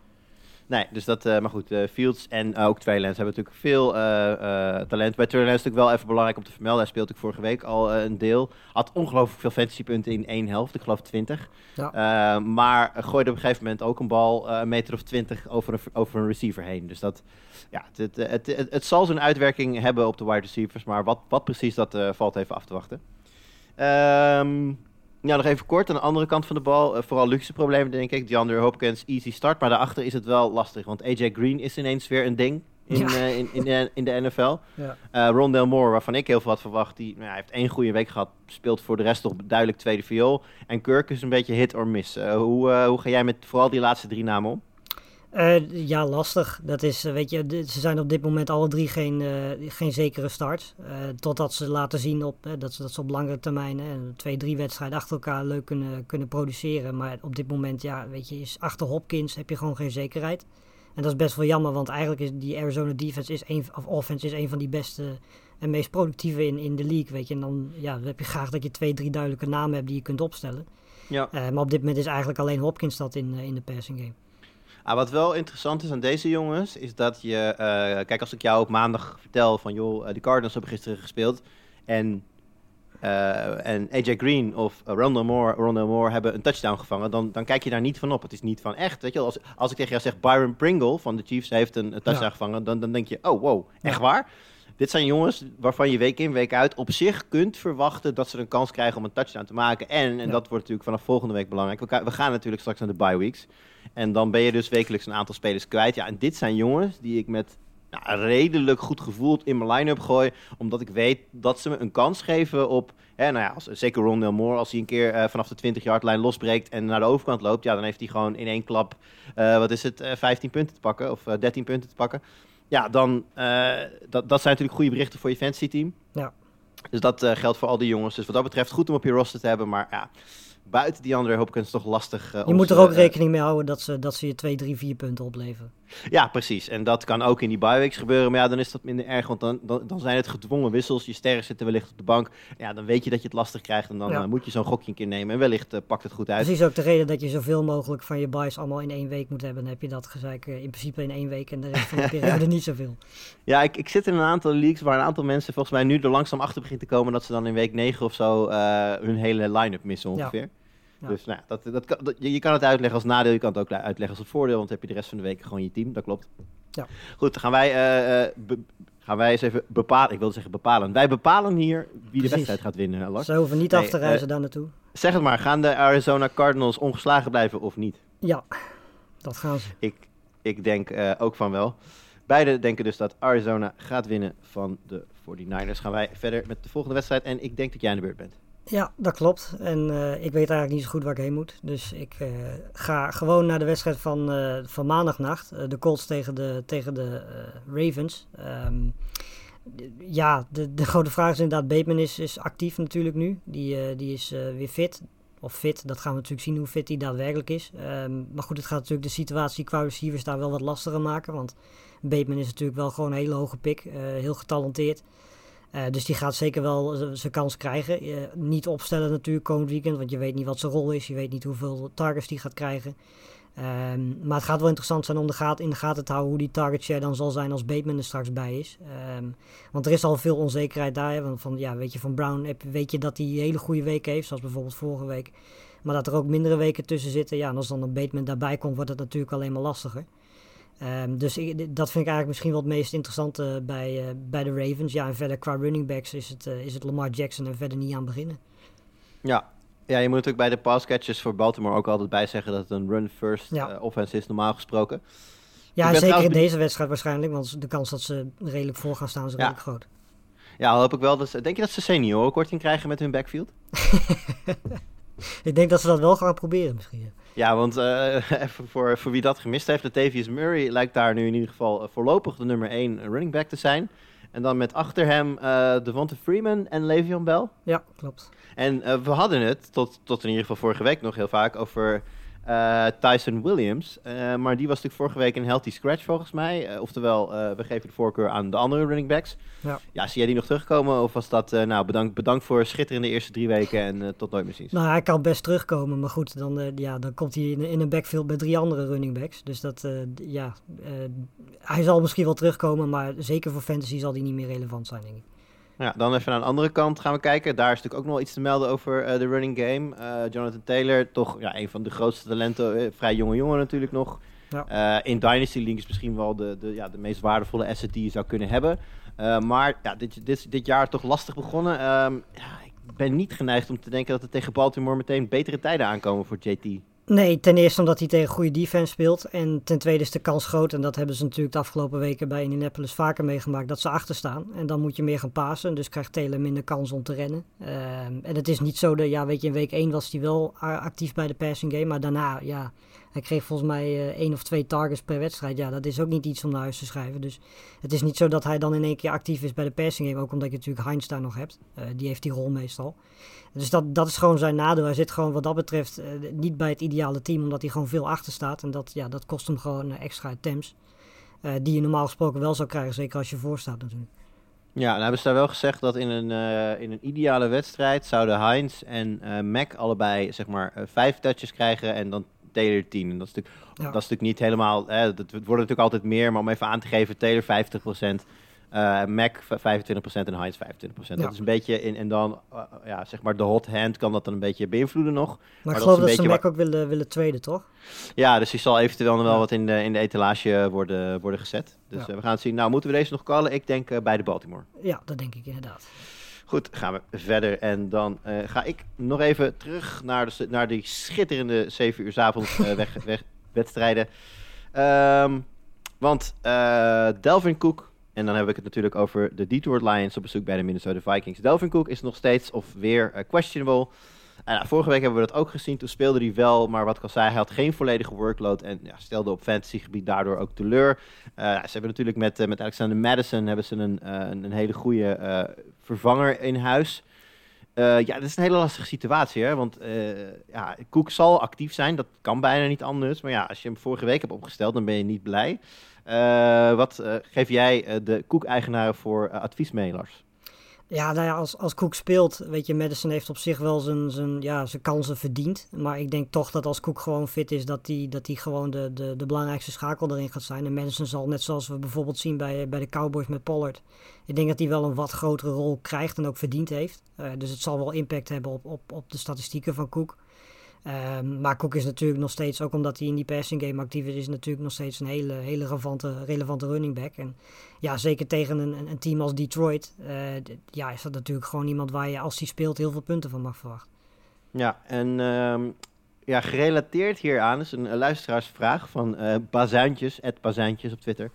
Nee, dus dat, maar goed, Fields en ook Treylands hebben natuurlijk veel talent. Bij Treylands is het natuurlijk wel even belangrijk om te vermelden. Hij speelde vorige week al een deel. Had ongelooflijk veel fantasypunten in één helft, ik geloof 20. Ja. Eh, maar gooide op een gegeven moment ook een bal een meter of 20 over een, over een receiver heen. Dus dat, ja, het, het, het, zal zijn uitwerking hebben op de wide receivers. Maar wat, wat precies, dat valt even af te wachten. Ehm, ja, nog even kort. Aan de andere kant van de bal, eh, vooral luxe problemen denk ik. DeAndre Hopkins, easy start. Maar daarachter is het wel lastig. Want AJ Green is ineens weer een ding in, Ja. eh, in, in, de, in de NFL. Ja. Eh Rondell Moore, waarvan ik heel veel had verwacht, die nou, hij heeft één goede week gehad. Speelt voor de rest toch duidelijk tweede viool. En Kirk is een beetje hit or miss. Hoe, hoe ga jij met vooral die laatste drie namen om? Eh, ja, lastig. Dat is, eh, weet je, ze zijn op dit moment alle drie geen, eh, geen zekere start. Totdat ze laten zien op, dat, ze, dat ze op langere termijn twee, drie wedstrijden achter elkaar leuk kunnen, kunnen produceren. Maar op dit moment, ja, weet je, is achter Hopkins heb je gewoon geen zekerheid. En dat is best wel jammer, want eigenlijk is die Arizona defense is een, of offense is een van die beste en meest productieve in, in de league, weet je. En dan, ja, dan heb je graag dat je twee, drie duidelijke namen hebt die je kunt opstellen. Ja. Maar op dit moment is eigenlijk alleen Hopkins dat in, in de passing game. Ah, wat wel interessant is aan deze jongens, is dat je... eh, kijk, als ik jou op maandag vertel van... joh, eh, de Cardinals hebben gisteren gespeeld... en, eh, en AJ Green of Rondell, Moore, Rondell Moore hebben een touchdown gevangen... Dan, dan kijk je daar niet van op. Het is niet van echt, weet je. Als, als ik tegen jou zeg... Byron Pringle van de Chiefs heeft een, een touchdown Ja. gevangen... Dan, dan denk je, oh wow, echt Ja. waar? Dit zijn jongens waarvan je week in, week uit op zich kunt verwachten dat ze een kans krijgen om een touchdown te maken. En, en Ja. dat wordt natuurlijk vanaf volgende week belangrijk. We gaan natuurlijk straks naar de bye weeks. En dan ben je dus wekelijks een aantal spelers kwijt. Ja, en dit zijn jongens die ik met nou, redelijk goed gevoeld in mijn line-up gooi. Omdat ik weet dat ze me een kans geven op... Hè, nou ja, als, zeker Rondell Moore, als hij een keer eh, vanaf de 20-yard lijn losbreekt en naar de overkant loopt... Ja, dan heeft hij gewoon in één klap, eh, wat is het, eh, 15 punten te pakken of eh, 13 punten te pakken. Ja, dan, eh, dat, dat zijn natuurlijk goede berichten voor je fantasy team. Ja. Dus dat eh, geldt voor al die jongens. Dus wat dat betreft goed om op je roster te hebben. Maar ja, buiten die andere Hopkins toch lastig. eh, Je moet er ook eh, rekening mee houden dat ze, dat ze je 2, 3, 4 punten opleveren. ja, precies. En dat kan ook in die bye gebeuren. Maar ja, dan is dat minder erg. Want dan, dan, dan zijn het gedwongen wissels. Je sterren zitten wellicht op de bank. Ja, dan weet je dat je het lastig krijgt. En dan Ja. eh, moet je zo'n gokje een keer nemen. En wellicht pakt het goed uit. Precies ook de reden dat je zoveel mogelijk van je buys allemaal in één week moet hebben. Dan heb je dat gezeik eh, in principe in één week en de rest van de periode niet zoveel. Ja, ik, ik zit in een aantal leagues waar een aantal mensen volgens mij nu er langzaam achter begint te komen. Dat ze dan in week 9 of zo hun hele line-up missen ongeveer. Ja. Dus nou, dat, dat je, kan het uitleggen als nadeel, je kan het ook uitleggen als het voordeel. Want dan heb je de rest van de week gewoon je team, dat klopt. Ja. Goed, dan gaan wij, eh, eh, be- gaan wij eens even bepalen. Ik wilde zeggen bepalen. Wij bepalen hier wie de wedstrijd gaat winnen, Lars. Ze hoeven niet Nee, af te eh, reizen daar naartoe. Zeg het maar, gaan de Arizona Cardinals ongeslagen blijven of niet? Ja, dat gaan ze. Ik, ik denk eh, ook van wel. Beide denken dus dat Arizona gaat winnen van de 49ers. Gaan wij verder met de volgende wedstrijd. En ik denk dat jij aan de beurt bent. Ja, dat klopt. En eh, ik weet eigenlijk niet zo goed waar ik heen moet. Dus ik eh, ga gewoon naar de wedstrijd van, eh, van maandagnacht. De Colts tegen de, tegen de Ravens. Ehm, ja, de, de grote vraag is inderdaad, Bateman is, is actief natuurlijk nu. Die, die is weer fit. Of fit, dat gaan we natuurlijk zien hoe fit hij daadwerkelijk is. Ehm, maar goed, het gaat natuurlijk de situatie qua receivers daar wel wat lastiger maken. Want Bateman is natuurlijk wel gewoon een hele hoge pick. heel getalenteerd. Eh, dus die gaat zeker wel zijn kans krijgen. Niet opstellen natuurlijk komend weekend, want je weet niet wat zijn rol is. Je weet niet hoeveel targets die gaat krijgen. Ehm, maar het gaat wel interessant zijn om de gaten, in de gaten te houden hoe die target share dan zal zijn als Bateman er straks bij is. Ehm, want er is al veel onzekerheid daar. Want van, ja, weet je, van Brown heb- weet je dat hij hele goede weken heeft, zoals bijvoorbeeld vorige week. Maar dat er ook mindere weken tussen zitten. Ja, en als dan een Bateman daarbij komt, wordt het natuurlijk alleen maar lastiger. Ehm, dus ik, dat vind ik eigenlijk misschien wel het meest interessante bij, eh, bij de Ravens. Ja, en verder qua running backs is het, eh, is het Lamar Jackson en verder niet aan beginnen. Ja. Ja, je moet natuurlijk bij de pass catches voor Baltimore ook altijd bij zeggen dat het een run-first Ja. eh, offense is, normaal gesproken. Ja, zeker in deze wedstrijd waarschijnlijk, want de kans dat ze redelijk voor gaan staan is Ja. redelijk groot. Ja, hoop ik wel. Dat ze, denk je dat ze seniorenkorting krijgen met hun backfield? Ik denk dat ze dat wel gaan proberen misschien. ja. Want eh, even voor, voor wie dat gemist heeft, Latavius Murray lijkt daar nu in ieder geval eh, voorlopig de nummer 1 running back te zijn. En dan met achter hem eh Devonta Freeman en Le'Veon Bell. Ja, klopt. En we hadden het, tot, tot in ieder geval vorige week nog heel vaak, over eh, Tyson Williams. Eh, maar die was natuurlijk vorige week een healthy scratch volgens mij. Eh, oftewel, we geven de voorkeur aan de andere running backs. Ja. Ja, zie jij die nog terugkomen? Of was dat, nou, bedankt, bedankt voor schitterende eerste drie weken en tot nooit meer ziens? Nou, hij kan best terugkomen, maar goed, dan, ja, dan komt hij in, in een backfield bij drie andere running backs. Dus dat, ja, hij zal misschien wel terugkomen, maar zeker voor fantasy zal hij niet meer relevant zijn, denk ik. Ja, dan even naar de andere kant gaan we kijken. Daar is natuurlijk ook nog wel iets te melden over eh, de running game. Eh, Jonathan Taylor, toch ja, een van de grootste talenten. eh, vrij jonge jongen natuurlijk nog. Ja. In Dynasty League is misschien wel de, de, ja, de meest waardevolle asset die je zou kunnen hebben. Maar ja, dit, dit, dit jaar toch lastig begonnen. Ehm, ja, ik ben niet geneigd om te denken dat er tegen Baltimore meteen betere tijden aankomen voor JT. Nee, ten eerste omdat hij tegen goede defense speelt. En ten tweede is de kans groot, en dat hebben ze natuurlijk de afgelopen weken bij Indianapolis vaker meegemaakt, dat ze achter staan. En dan moet je meer gaan pasen, dus krijgt Taylor minder kans om te rennen. Ehm, en het is niet zo dat, ja, weet je, in week 1 was hij wel actief bij de passing game, maar daarna, ja, hij kreeg volgens mij eh, één of twee targets per wedstrijd. Ja, dat is ook niet iets om naar huis te schrijven. Dus het is niet zo dat hij dan in één keer actief is bij de passing game, ook omdat je natuurlijk Heinz daar nog hebt. Eh, die heeft die rol meestal. Dus dat, dat is gewoon zijn nadeel. Hij zit gewoon wat dat betreft eh, niet bij het ideale team, omdat hij gewoon veel achter staat. En dat, ja, dat kost hem gewoon extra attempts. die je normaal gesproken wel zou krijgen, zeker als je voor staat natuurlijk. Ja, nou hebben ze daar wel gezegd dat in een, in een ideale wedstrijd zouden Heinz en Mac allebei zeg maar vijf touches krijgen en dan Taylor 10. En dat is natuurlijk, Ja. dat is natuurlijk niet helemaal, hè, dat het worden natuurlijk altijd meer, maar om even aan te geven, Taylor 50%, eh Mac v- 25% en Heinz 25%. Ja. Dat is een beetje, in, en dan eh, ja, zeg maar de hot hand kan dat dan een beetje beïnvloeden nog. Maar, ik geloof dat ze Mac ook willen, willen tweeden, toch? Ja, dus die zal eventueel nog wel Ja. wat in de, in de etalage worden, worden gezet. Dus Ja. eh, we gaan het zien. Nou, moeten we deze nog callen? Ik denk bij de Baltimore. Ja, dat denk ik inderdaad. Goed, gaan we verder. En dan eh, ga ik nog even terug naar, de, naar die schitterende 7 uur 's avonds eh, weg, weg, wedstrijden. Ehm, want eh, Delvin Cook, en dan heb ik het natuurlijk over de Detroit Lions op bezoek bij de Minnesota Vikings. Delvin Cook is nog steeds of weer questionable. En, nou, vorige week hebben we dat ook gezien. Toen speelde hij wel, maar wat ik al zei, hij had geen volledige workload. En ja, stelde op fantasygebied daardoor ook teleur. Eh, ze hebben natuurlijk met, eh, met Alexander Madison hebben ze een, eh, een, hele goede vervanger in huis. Ja, dat is een hele lastige situatie, hè? Want ja, Cook zal actief zijn, dat kan bijna niet anders. Maar ja, als je hem vorige week hebt opgesteld, dan ben je niet blij. Wat geef jij de Cook-eigenaren voor eh, advies Lars? Ja, nou ja, als, als Cook speelt, weet je, Madison heeft op zich wel zijn, zijn, ja, zijn kansen verdiend. Maar ik denk toch dat als Cook gewoon fit is, dat hij dat hij gewoon de, de, de belangrijkste schakel erin gaat zijn. En Madison zal, net zoals we bijvoorbeeld zien bij, bij de Cowboys met Pollard, ik denk dat hij wel een wat grotere rol krijgt en ook verdiend heeft. Eh, dus het zal wel impact hebben op, op, op de statistieken van Cook. Ehm, maar Cook is natuurlijk nog steeds, ook omdat hij in die passing game actief is, is natuurlijk nog steeds een hele, hele relevante, relevante running back. En ja, zeker tegen een, een, team als Detroit, eh, ja, is dat natuurlijk gewoon iemand waar je als hij speelt heel veel punten van mag verwachten. Ja, en ehm, ja, gerelateerd hieraan is een, luisteraarsvraag van eh Bazuintjes, Bazuintjes op Twitter.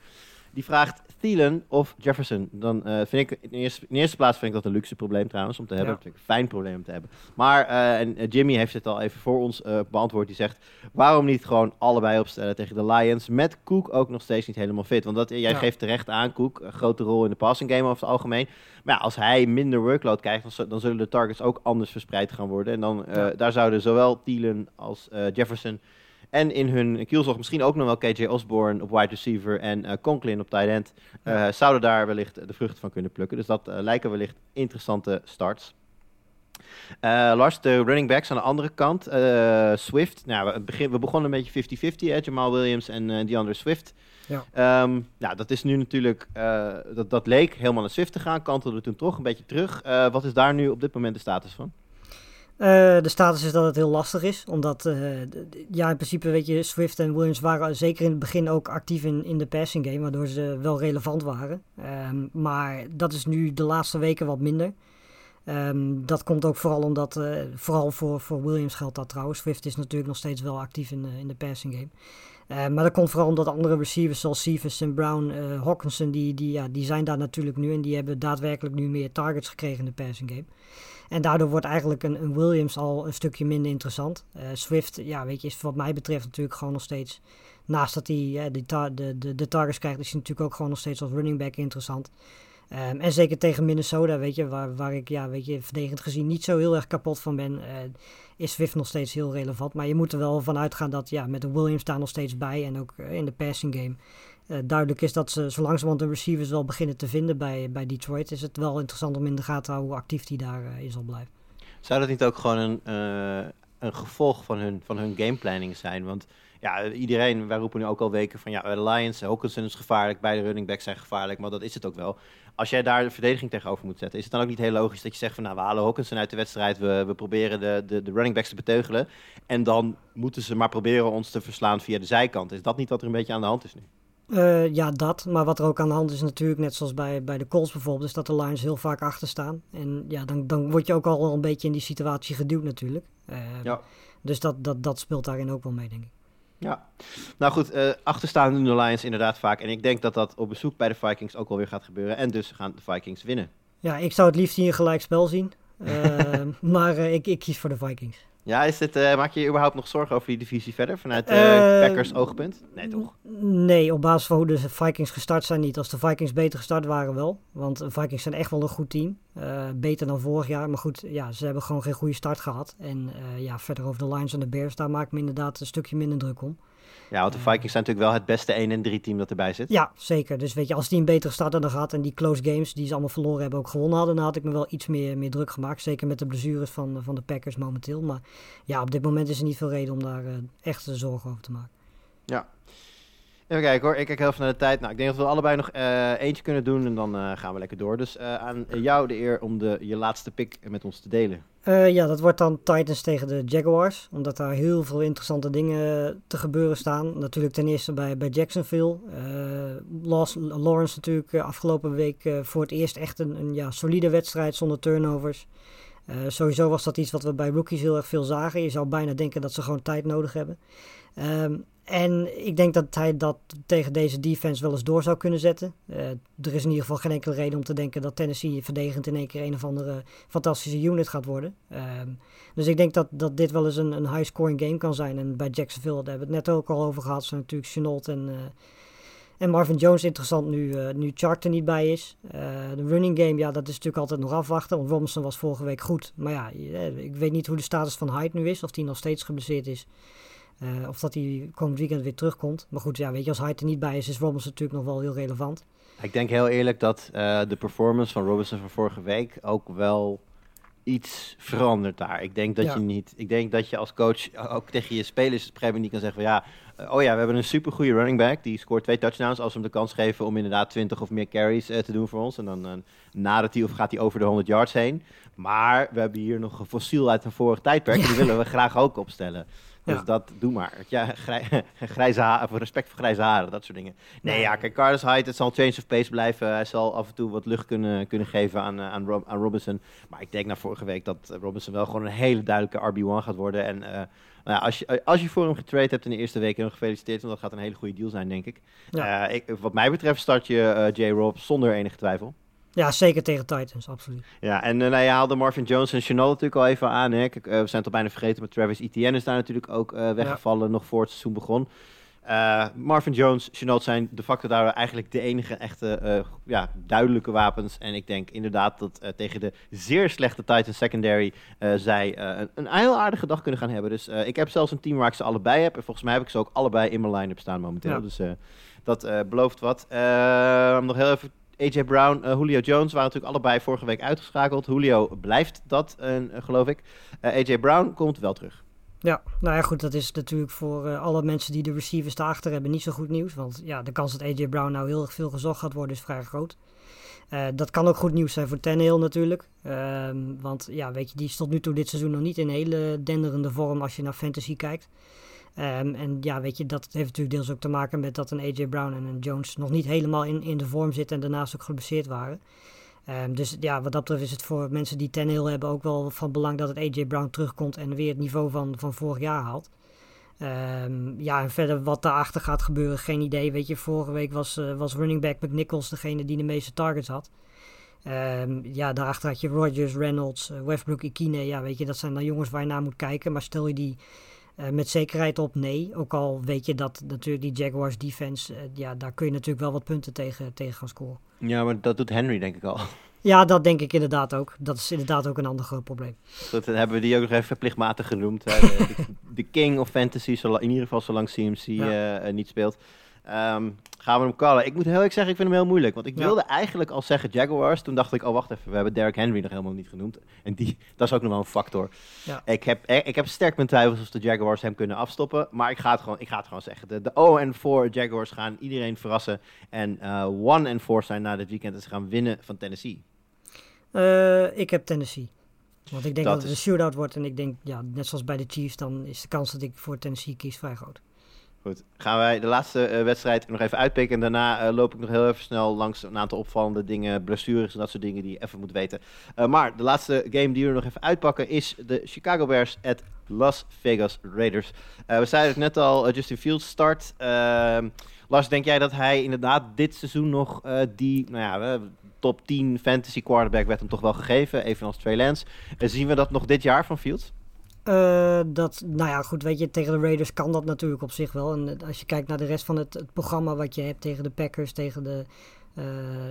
Die vraagt Thielen of Jefferson. Dan eh, vind ik, in eerste, in eerste plaats vind ik dat een luxe probleem trouwens om te hebben. Ja. Dat vind ik een fijn probleem om te hebben. Maar, eh, en eh, Jimmy heeft het al even voor ons beantwoord. Die zegt, waarom niet gewoon allebei opstellen tegen de Lions? Met Cook ook nog steeds niet helemaal fit. Want dat, jij Ja. geeft terecht aan, Cook, een grote rol in de passing game over het algemeen. Maar ja, als hij minder workload krijgt, dan, dan zullen de targets ook anders verspreid gaan worden. En dan, daar zouden zowel Thielen als Jefferson en in hun kielzog misschien ook nog wel KJ Osborne op wide receiver en eh, Conklin op tight end. eh, zouden daar wellicht de vruchten van kunnen plukken. Dus dat eh, lijken wellicht interessante starts. Lars, de running backs aan de andere kant. Swift. Nou, we, begin, we begonnen een beetje 50-50, hè, Jamal Williams en eh DeAndre Swift. Ja. Nou, dat is nu natuurlijk, dat, dat leek helemaal naar Swift te gaan, kantelde toen toch een beetje terug. Wat is daar nu op dit moment de status van? Eh, de status is dat het heel lastig is, omdat eh, ja, in principe weet je, Swift en Williams waren zeker in het begin ook actief in, in de passing game, waardoor ze wel relevant waren. Ehm, maar dat is nu de laatste weken wat minder. Ehm, dat komt ook vooral omdat, eh, vooral voor, voor Williams geldt dat trouwens. Swift is natuurlijk nog steeds wel actief in, in de passing game. Eh, maar dat komt vooral omdat andere receivers zoals Cephas en Brown, eh Hawkinson, die, die, ja, die zijn daar natuurlijk nu en die hebben daadwerkelijk nu meer targets gekregen in de passing game. En daardoor wordt eigenlijk een, een Williams al een stukje minder interessant. Eh, Swift, ja, weet je, is wat mij betreft natuurlijk gewoon nog steeds. Naast dat hij de, de, de targets krijgt, is hij natuurlijk ook gewoon nog steeds als running back interessant. Ehm, en zeker tegen Minnesota, weet je, waar, waar ik ja, weet je, verdedigend gezien niet zo heel erg kapot van ben, eh, is Swift nog steeds heel relevant. Maar je moet er wel van uitgaan dat ja, met de Williams daar nog steeds bij en ook eh, in de passing game. eh, duidelijk is dat ze zo langzamerhand de receivers wel beginnen te vinden bij, bij Detroit. Is het wel interessant om in de gaten te houden hoe actief die daarin zal blijven. Zou dat niet ook gewoon een, een gevolg van hun, van hun gameplanning zijn? Want ja, iedereen, wij roepen nu ook al weken van ja, de Lions, Hawkinson is gevaarlijk, beide running backs zijn gevaarlijk, maar dat is het ook wel. Als jij daar de verdediging tegenover moet zetten, is het dan ook niet heel logisch dat je zegt van nou, we halen Hawkinson uit de wedstrijd, we, we proberen de, de, de running backs te beteugelen en dan moeten ze maar proberen ons te verslaan via de zijkant. Is dat niet wat er een beetje aan de hand is nu? Uh, ja, dat. Maar wat er ook aan de hand is natuurlijk, net zoals bij, bij de Colts bijvoorbeeld, is dat de Lions heel vaak achter staan. En ja, dan, dan word je ook al een beetje in die situatie geduwd natuurlijk. Uh, ja. Dus dat, dat, dat speelt daarin ook wel mee, denk ik. Ja, nou goed, uh, achterstaan doen de Lions inderdaad vaak. En ik denk dat dat op bezoek bij de Vikings ook wel weer gaat gebeuren. En dus gaan de Vikings winnen. Ja, ik zou het liefst hier een gelijk spel zien. maar ik, ik kies voor de Vikings. Ja, is dit, uh, maak je je überhaupt nog zorgen over die divisie verder vanuit uh, uh, Packers oogpunt? Nee, toch? Nee, op basis van hoe de Vikings gestart zijn niet. Als de Vikings beter gestart waren wel. Want de Vikings zijn echt wel een goed team. beter dan vorig jaar. Maar goed, ja, ze hebben gewoon geen goede start gehad. En ja, verder over de Lions en de Bears, daar maak ik me inderdaad een stukje minder druk om. Ja, want de Vikings zijn natuurlijk wel het beste 1 en 3 team dat erbij zit. Ja, zeker. Dus weet je, als die een betere start hadden gehad en die close games die ze allemaal verloren hebben ook gewonnen hadden, dan had ik me wel iets meer, meer druk gemaakt. Zeker met de blessures van, van de Packers momenteel. Maar ja, op dit moment is er niet veel reden om daar uh, echt zorgen over te maken. Ja. Even kijken hoor, ik kijk heel even naar de tijd. Nou, ik denk dat we allebei nog uh, eentje kunnen doen en dan uh, gaan we lekker door. Dus uh, aan jou de eer om de, je laatste pick met ons te delen. ja, dat wordt dan Titans tegen de Jaguars. Omdat daar heel veel interessante dingen te gebeuren staan. Natuurlijk ten eerste bij, bij Jacksonville. Lawrence natuurlijk afgelopen week voor het eerst echt een, een ja, solide wedstrijd zonder turnovers. sowieso was dat iets wat we bij rookies heel erg veel zagen. Je zou bijna denken dat ze gewoon tijd nodig hebben. Um, en ik denk dat hij dat tegen deze defense wel eens door zou kunnen zetten. Uh, er is in ieder geval geen enkele reden om te denken dat Tennessee verdedigend in één keer een of andere fantastische unit gaat worden. Um, dus ik denk dat, dat dit wel eens een, een high-scoring game kan zijn. En bij Jacksonville, daar hebben we het net ook al over gehad, zijn natuurlijk Chenault en, uh, en Marvin Jones interessant nu, uh, nu Chark er niet bij is. de running game, ja, dat is natuurlijk altijd nog afwachten. Want Robinson was vorige week goed. Maar ja, ik weet niet hoe de status van Hyde nu is, of hij nog steeds geblesseerd is. Uh, of dat hij komend weekend weer terugkomt. Maar goed, ja, weet je, als hij er niet bij is, is Robinson natuurlijk nog wel heel relevant. Ik denk heel eerlijk dat uh, de performance van Robinson van vorige week ook wel iets verandert daar. Ik denk dat Ja. je niet. Ik denk dat je als coach ook tegen je spelers op een gegeven moment niet kan zeggen van ja. eh, Oh ja, we hebben een supergoeie running back. Die scoort twee touchdowns als we hem de kans geven om inderdaad 20 of meer carries eh, te doen voor ons. En dan eh, nadert hij of gaat hij over de 100 yards heen. Maar we hebben hier nog een fossiel uit een vorig tijdperk. Die willen we graag ook opstellen. Dus dat doe maar. Ja, grij, grijze haren, voor respect voor grijze haren, dat soort dingen. Nee, ja, kijk, Carlos Hyde, het zal een change of pace blijven. Hij zal af en toe wat lucht kunnen, kunnen geven aan, eh, aan, Rob- aan Robinson. Maar ik denk na vorige week dat eh, Robinson wel gewoon een hele duidelijke RB1 gaat worden. En eh, nou ja, als, je, als je voor hem getrade hebt in de eerste week, dan gefeliciteerd. Want dat gaat een hele goede deal zijn, denk ik. Ja. Eh, ik wat mij betreft start je eh, J. Rob zonder enige twijfel. Ja, zeker tegen Titans, absoluut. Ja, en eh, nou, je haalde Marvin Jones en Chanel natuurlijk al even aan. Hè. Kijk, eh, we zijn het al bijna vergeten, maar Travis Etienne is daar natuurlijk ook eh, weggevallen nog voor het seizoen begon. Marvin Jones, Chenault zijn de facto daar eigenlijk de enige echte ja, duidelijke wapens. En ik denk inderdaad dat tegen de zeer slechte Titans secondary zij een, een heel aardige dag kunnen gaan hebben. Dus ik heb zelfs een team waar ik ze allebei heb. En volgens mij heb ik ze ook allebei in mijn line-up staan momenteel. Ja. Dus dat belooft wat. Eh, nog heel even AJ Brown, eh, Julio Jones waren natuurlijk allebei vorige week uitgeschakeld. Julio blijft dat, eh, geloof ik. Eh, AJ Brown komt wel terug. Ja, nou ja, goed, dat is natuurlijk voor alle mensen die de receivers daarachter hebben niet zo goed nieuws. Want ja, de kans dat AJ Brown nou heel erg veel gezocht gaat worden is vrij groot. Dat kan ook goed nieuws zijn voor Tannehill natuurlijk. Ehm, want ja, weet je, die is tot nu toe dit seizoen nog niet in hele denderende vorm als je naar fantasy kijkt. Ehm, en ja, weet je, dat heeft natuurlijk deels ook te maken met dat een AJ Brown en een Jones nog niet helemaal in, in de vorm zitten en daarnaast ook geblesseerd waren. Ehm, dus ja, wat dat betreft is het voor mensen die Tannehill hebben ook wel van belang dat het AJ Brown terugkomt en weer het niveau van, van vorig jaar haalt. Ehm, ja, en verder wat daarachter gaat gebeuren, geen idee. Weet je, vorige week was, eh, was running back McNichols degene die de meeste targets had. Ja, daarachter had je Rodgers, Reynolds, eh, Westbrook, Ikine. Ja, weet je, dat zijn dan jongens waar je naar moet kijken. Maar stel je die Uh, met zekerheid op nee. Ook al weet je dat natuurlijk die Jaguars defense, uh, ja, daar kun je natuurlijk wel wat punten tegen, tegen gaan scoren. Ja, maar dat doet Henry denk ik al. Ja, dat denk ik inderdaad ook. Dat is inderdaad ook een ander groot probleem. Dan hebben we die ook nog even plichtmatig genoemd. De, de, de, king of fantasy, in ieder geval zolang CMC ja. uh, niet speelt. Um, gaan we hem callen. Ik moet heel eerlijk zeggen, ik vind hem heel moeilijk. Want ik wilde ja. eigenlijk al zeggen Jaguars. Toen dacht ik, oh wacht even, we hebben Derrick Henry nog helemaal niet genoemd. En die, dat is ook nog wel een factor. Ja. Ik, heb, ik heb sterk mijn twijfels of de Jaguars hem kunnen afstoppen. Maar ik ga het gewoon, ik ga het gewoon zeggen. De, de 0-4 Jaguars gaan iedereen verrassen. En 1-4 uh, zijn na dit weekend. En ze gaan winnen van Tennessee. Uh, ik heb Tennessee. Want ik denk Dat dat, het is- een shootout wordt. En ik denk, ja, net zoals bij de Chiefs, dan is de kans dat ik voor Tennessee kies vrij groot. Goed, gaan wij de laatste eh, wedstrijd nog even uitpikken. En daarna eh, loop ik nog heel even snel langs een aantal opvallende dingen, blessures en dat soort dingen die je even moet weten. Eh, maar de laatste game die we nog even uitpakken is de Chicago Bears at Las Vegas Raiders. We zeiden het net al, Justin Fields start. Ehm, Lars, denk jij dat hij inderdaad dit seizoen nog die, nou ja, top 10 fantasy quarterback werd hem toch wel gegeven, evenals Trey Lance. Zien we dat nog dit jaar van Fields? Eh, dat, nou ja, goed, weet je, tegen de Raiders kan dat natuurlijk op zich wel. En als je kijkt naar de rest van het, het programma wat je hebt tegen de Packers, tegen de... eh,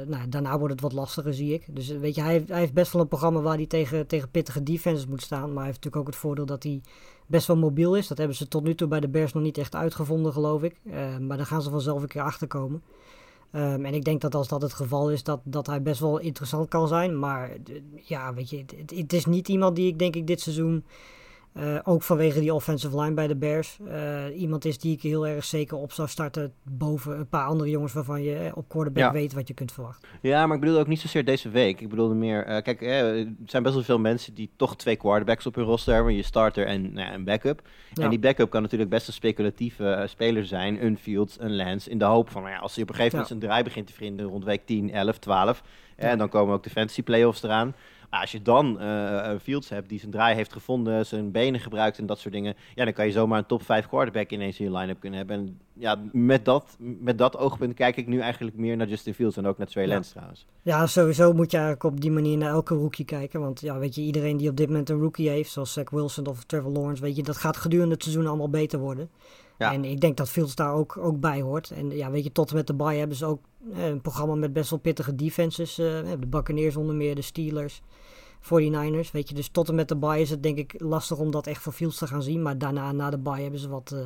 nou, daarna wordt het wat lastiger, zie ik. Dus eh, weet je, hij hij heeft best wel een programma waar hij tegen, tegen pittige defenses moet staan. Maar hij heeft natuurlijk ook het voordeel dat hij best wel mobiel is. Dat hebben ze tot nu toe bij de Bears nog niet echt uitgevonden, geloof ik. Maar daar gaan ze vanzelf een keer achter komen. Ehm, en ik denk dat als dat het geval is, dat, dat hij best wel interessant kan zijn. Maar ja, weet je, het- het is niet iemand die ik denk ik dit seizoen, eh, ook vanwege die offensive line bij de Bears, eh, iemand is die ik heel erg zeker op zou starten boven een paar andere jongens waarvan je eh, op quarterback Ja. weet wat je kunt verwachten. Ja, maar ik bedoel ook niet zozeer deze week. Ik bedoelde meer, kijk, er zijn best wel veel mensen die toch twee quarterbacks op hun roster hebben. Je starter en nou een backup. Ja. En die backup kan natuurlijk best een speculatieve speler zijn. Een Fields, een Lance. In de hoop van, nou ja, als hij op een gegeven moment zijn draai begint te vinden rond week 10, 11, 12. eh, Ja. En dan komen ook de fantasy playoffs eraan. Maar als je dan een Fields hebt die zijn draai heeft gevonden, zijn benen gebruikt en dat soort dingen. Ja, dan kan je zomaar een top 5 quarterback ineens in je line-up kunnen hebben. En ja, met dat, met dat oogpunt kijk ik nu eigenlijk meer naar Justin Fields en ook naar Trey Ja. Lance trouwens. Ja, sowieso moet je eigenlijk op die manier naar elke rookie kijken. Want ja, weet je, iedereen die op dit moment een rookie heeft, zoals Zach Wilson of Trevor Lawrence, weet je, dat gaat gedurende het seizoen allemaal beter worden. Ja. En ik denk dat Fields daar ook, ook bij hoort. En ja, weet je, tot en met de bye hebben ze ook eh, een programma met best wel pittige defenses. eh, de Buccaneers onder meer, de Steelers, 49ers. Weet je, dus tot en met de bye is het denk ik lastig om dat echt voor Fields te gaan zien. Maar daarna, na de bye, hebben ze wat, eh,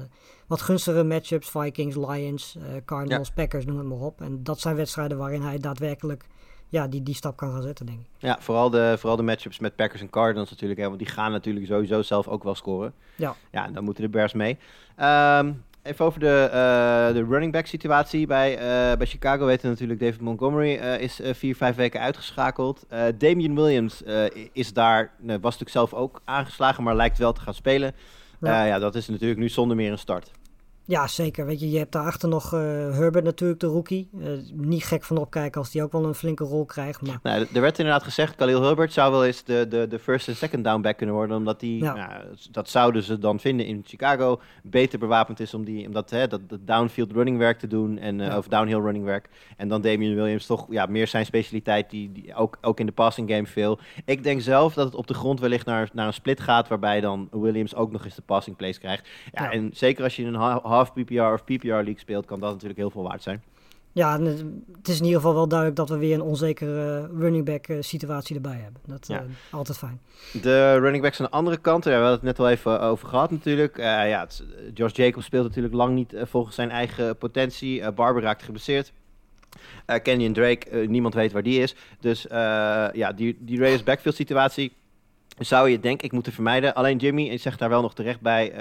wat gunstigere matchups. Vikings, Lions, eh, Cardinals, Packers, noem het maar op. En dat zijn wedstrijden waarin hij daadwerkelijk ja, die, die stap kan gaan zetten, denk ik. Ja, vooral de, vooral de matchups met Packers en Cardinals natuurlijk. Hè, want die gaan natuurlijk sowieso zelf ook wel scoren. Ja. Ja, en dan moeten de Bears mee. Ehm, even over de, eh, de running back situatie. Bij, eh, bij Chicago weten we natuurlijk David Montgomery eh, is vier, vijf weken uitgeschakeld. Damian Williams is daar, was natuurlijk zelf ook aangeslagen, maar lijkt wel te gaan spelen. Ja dat is natuurlijk nu zonder meer een start. Ja, zeker. Weet je, je hebt daarachter nog eh, Herbert natuurlijk, de rookie. Eh, niet gek van opkijken als die ook wel een flinke rol krijgt. Maar Nou, er werd inderdaad gezegd, Khalil Herbert zou wel eens de, de, de first en second down back kunnen worden. Omdat die, Ja. nou, dat zouden ze dan vinden in Chicago, beter bewapend is om die, om dat, hè, dat, dat downfield running werk te doen. En, eh, Ja. Of downhill running werk. En dan Damian Williams toch ja, meer zijn specialiteit, die, die ook, ook in de passing game veel. Ik denk zelf dat het op de grond wellicht naar, naar een split gaat, waarbij dan Williams ook nog eens de passing plays krijgt. Ja, Ja. En zeker als je een half PPR of PPR league speelt, kan dat natuurlijk heel veel waard zijn. ja, het is in ieder geval wel duidelijk dat we weer een onzekere eh, running back eh, situatie erbij hebben. Dat is Ja. altijd fijn. De running backs aan de andere kant, ja, we hadden het net al even over gehad natuurlijk. Eh, ja, het, Josh Jacobs speelt natuurlijk lang niet eh, volgens zijn eigen potentie. Eh Barber raakt geblesseerd. Eh Kenyon Drake, eh, niemand weet waar die is. Dus eh, ja, die, die Raiders backfield situatie zou je denk ik moeten vermijden. Alleen Jimmy zegt daar wel nog terecht bij...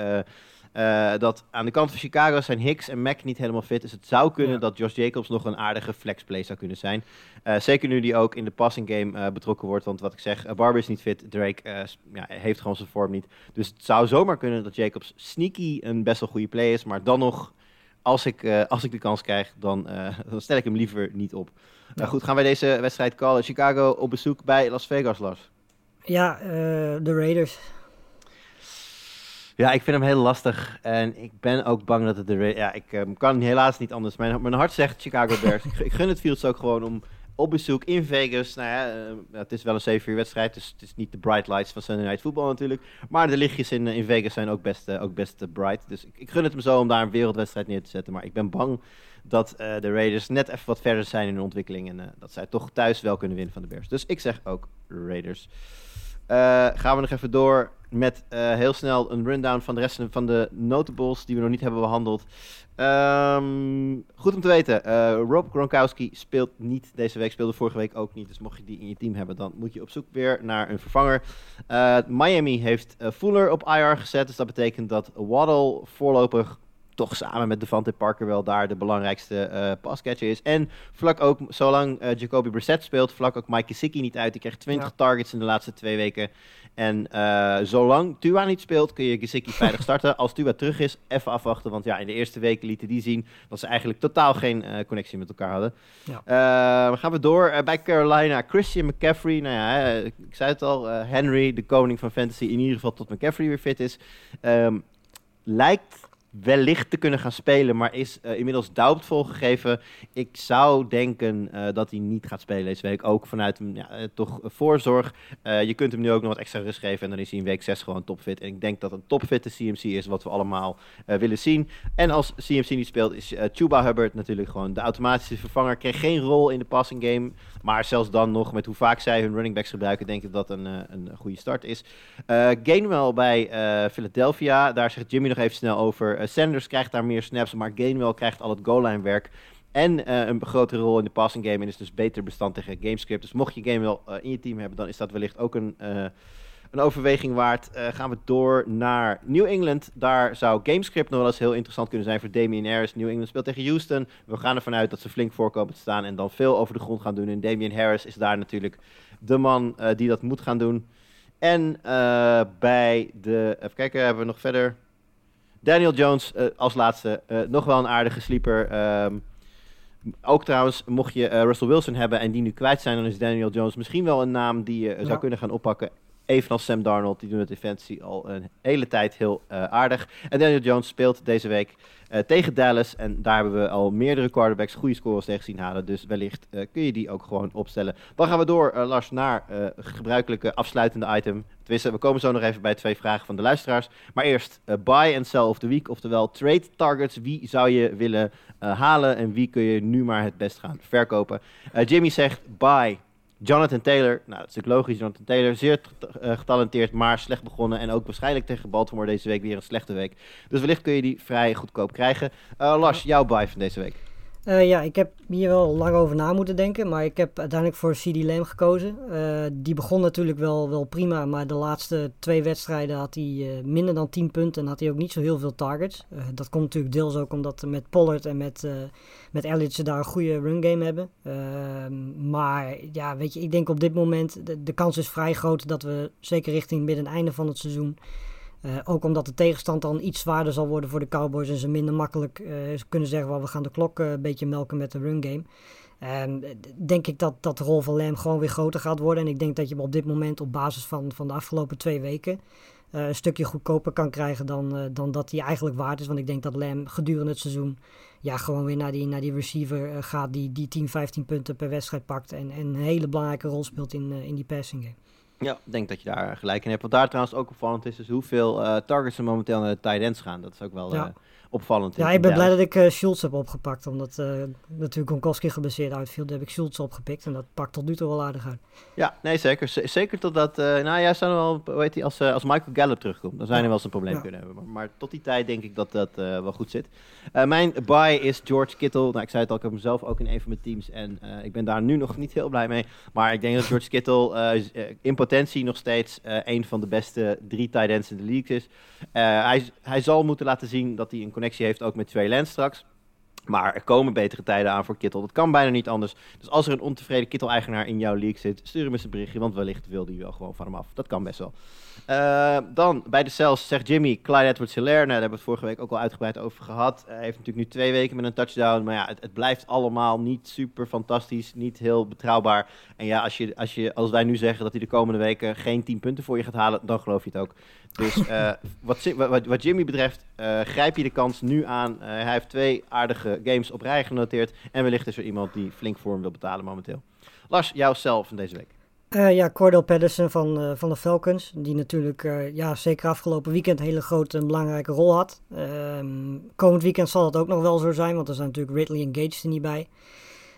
eh, dat aan de kant van Chicago zijn Hicks en Mac niet helemaal fit. Dus het zou kunnen Ja. dat Josh Jacobs nog een aardige flexplay zou kunnen zijn. Eh, zeker nu die ook in de passing game eh, betrokken wordt. Want wat ik zeg, Barber is niet fit. Drake eh, ja, heeft gewoon zijn vorm niet. Dus het zou zomaar kunnen dat Jacobs sneaky een best wel goede play is. Maar dan nog, als ik, eh, als ik de kans krijg, dan, eh, dan stel ik hem liever niet op. Nou Ja. goed, gaan wij deze wedstrijd callen. Chicago op bezoek bij Las Vegas, Lars. Ja, eh, de Raiders. Ja, ik vind hem heel lastig. En ik ben ook bang dat het de... Ja, ik eh, kan helaas niet anders. Mijn, mijn hart zegt Chicago Bears. ik, gun het Fields ook gewoon om op bezoek in Vegas. Nou ja, uh, het is wel een 7 uur wedstrijd, dus het is niet de bright lights van Sunday Night Football natuurlijk. Maar de lichtjes in, in Vegas zijn ook best, ook best bright. Dus ik, ik, gun het hem zo om daar een wereldwedstrijd neer te zetten. Maar ik ben bang dat de Raiders net even wat verder zijn in hun ontwikkeling. En dat zij toch thuis wel kunnen winnen van de Bears. Dus ik zeg ook Raiders. gaan we nog even door met uh, heel snel een rundown van de rest van de notables die we nog niet hebben behandeld. Um, goed om te weten, uh, Rob Gronkowski speelt niet deze week, speelde vorige week ook niet. Dus mocht je die in je team hebben, dan moet je op zoek weer naar een vervanger. Uh, Miami heeft Fuller op IR gezet, dus dat betekent dat Waddle voorlopig toch samen met Devante Parker wel daar de belangrijkste uh, passcatcher is. En vlak ook, zolang uh, Jacoby Brissett speelt, vlak ook Mike Gesicki niet uit. Die krijgt 20 targets in de laatste twee weken. En uh, zolang Tua niet speelt, kun je Gesicki veilig starten. Als Tua terug is, even afwachten. Want ja, in de eerste weken lieten die zien dat ze eigenlijk totaal geen connectie met elkaar hadden. Ja. gaan we door bij Carolina. Christian McCaffrey, nou ja, ik zei het al. Henry, de koning van fantasy, in ieder geval tot McCaffrey weer fit is. Um, lijkt wellicht te kunnen gaan spelen, maar is uh, inmiddels doubtful gegeven. Ik zou denken uh, dat hij niet gaat spelen deze week. Ook vanuit ja, uh, toch voorzorg. je kunt hem nu ook nog wat extra rust geven en dan is hij in week 6 gewoon topfit. En ik denk dat een topfitte CMC is wat we allemaal willen zien. En als CMC niet speelt is Chuba Hubbard natuurlijk gewoon de automatische vervanger. Kreeg geen rol in de passing game, maar zelfs dan nog met hoe vaak zij hun running backs gebruiken, denk ik dat een, een goede start is. Gainwell bij Philadelphia, daar zegt Jimmy nog even snel over. Sanders krijgt daar meer snaps, maar Gainwell krijgt al het goal-line werk. En uh, een grotere rol in de passing game en is dus beter bestand tegen gamescript. Dus mocht je Gainwell uh, in je team hebben, dan is dat wellicht ook een, een overweging waard. gaan we door naar New England. Daar zou gamescript nog wel eens heel interessant kunnen zijn voor Damien Harris. New England speelt tegen Houston. We gaan ervan uit dat ze flink voorkomen te staan en dan veel over de grond gaan doen. En Damien Harris is daar natuurlijk de man die dat moet gaan doen. En bij de... Even kijken, hebben we nog verder... Daniel Jones uh, als laatste, uh, nog wel een aardige sleeper. Um, ook trouwens, mocht je uh, Russell Wilson hebben en die nu kwijt zijn, dan is Daniel Jones misschien wel een naam die je ja. zou kunnen gaan oppakken. Evenals Sam Darnold, die doen het in fantasy al een hele tijd heel aardig. En Daniel Jones speelt deze week uh, tegen Dallas. En daar hebben we al meerdere quarterbacks goede scores tegen zien halen. Dus wellicht uh, kun je die ook gewoon opstellen. Dan gaan we door, uh, Lars, naar gebruikelijke afsluitende item. Tenminste, we komen zo nog even bij twee vragen van de luisteraars. Maar eerst buy and sell of the week. Oftewel trade targets. Wie zou je willen halen en wie kun je nu maar het best gaan verkopen? Jimmy zegt buy Jonathan Taylor, nou dat is natuurlijk logisch, Jonathan Taylor, zeer uh, getalenteerd, maar slecht begonnen. En ook waarschijnlijk tegen Baltimore deze week weer een slechte week. Dus wellicht kun je die vrij goedkoop krijgen. Uh, Lars, jouw buy van deze week? Uh, ja, ik heb hier wel lang over na moeten denken, maar ik heb uiteindelijk voor CD Lamb gekozen. Uh, die begon natuurlijk wel, wel prima, maar de laatste twee wedstrijden had hij uh, minder dan 10 punten en had hij ook niet zo heel veel targets. dat komt natuurlijk deels ook omdat met Pollard en met, met Elliott ze daar een goede run game hebben. Ehm, maar ja, weet je, ik denk op dit moment, de, kans is vrij groot dat we zeker richting midden einde van het seizoen uh, ook omdat de tegenstand dan iets zwaarder zal worden voor de Cowboys en ze minder makkelijk uh, kunnen zeggen, well, we gaan de klok uh, een beetje melken met de run game. Um, denk ik dat, dat de rol van Lam gewoon weer groter gaat worden. En ik denk dat je op dit moment op basis van, van de afgelopen twee weken een stukje goedkoper kan krijgen dan, dan dat hij eigenlijk waard is. Want ik denk dat Lam gedurende het seizoen ja, gewoon weer naar die, naar die receiver gaat die, die 10, 15 punten per wedstrijd pakt. En, en een hele belangrijke rol speelt in, in die passing game. Ja, ik denk dat je daar gelijk in hebt. Wat daar trouwens ook opvallend is, is hoeveel uh, targets er momenteel naar de tight ends gaan. Dat is ook wel ja. Opvallend. Ja, ik ben blij dat ik uh, Schultz heb opgepakt. Omdat uh, natuurlijk Gronkowski geblesseerd uitviel. Daar heb ik Schultz opgepikt. En dat pakt tot nu toe wel aardig uit. Ja, nee, zeker. Z zeker totdat... Uh, nou ja, zou wel, hoe heet die, als, als Michael Gallup terugkomt. Dan zijn er wel eens een probleem ja. kunnen hebben. Maar, maar, tot die tijd denk ik dat dat wel goed zit. mijn buy is George Kittle. Nou, ik zei het al, ik heb hem zelf ook in een van mijn teams. En ik ben daar nu nog niet heel blij mee. Maar ik denk dat George Kittle in potentie nog steeds een van de beste drie tight ends in de league is. hij, hij zal moeten laten zien dat hij een connectie heeft ook met Trey Lance straks. Maar er komen betere tijden aan voor Kittel. Dat kan bijna niet anders. Dus als er een ontevreden Kittel-eigenaar in jouw league zit, stuur hem eens een berichtje. Want wellicht wil hij wel gewoon van hem af. Dat kan best wel. Uh, dan bij de Cells zegt Jimmy, Clyde Edwards Hilaire. Nou, daar hebben we het vorige week ook al uitgebreid over gehad. Hij heeft natuurlijk nu twee weken met een touchdown. Maar ja, het, het, blijft allemaal niet super fantastisch. Niet heel betrouwbaar. En ja, als, je, als, je, als wij nu zeggen dat hij de komende weken geen 10 punten voor je gaat halen, dan geloof je het ook. Dus uh, wat, wat, wat, Jimmy betreft, uh, grijp je de kans nu aan. hij heeft twee aardige games op rij genoteerd. En wellicht is er iemand die flink voor hem wil betalen momenteel. Lars, jouzelf van deze week. Uh, ja, Cordell Patterson van, uh, van de Falcons. Die natuurlijk uh, ja, zeker afgelopen weekend een hele grote en belangrijke rol had. Ehm, komend weekend zal dat ook nog wel zo zijn, want er zijn natuurlijk Ridley en Gage er niet bij.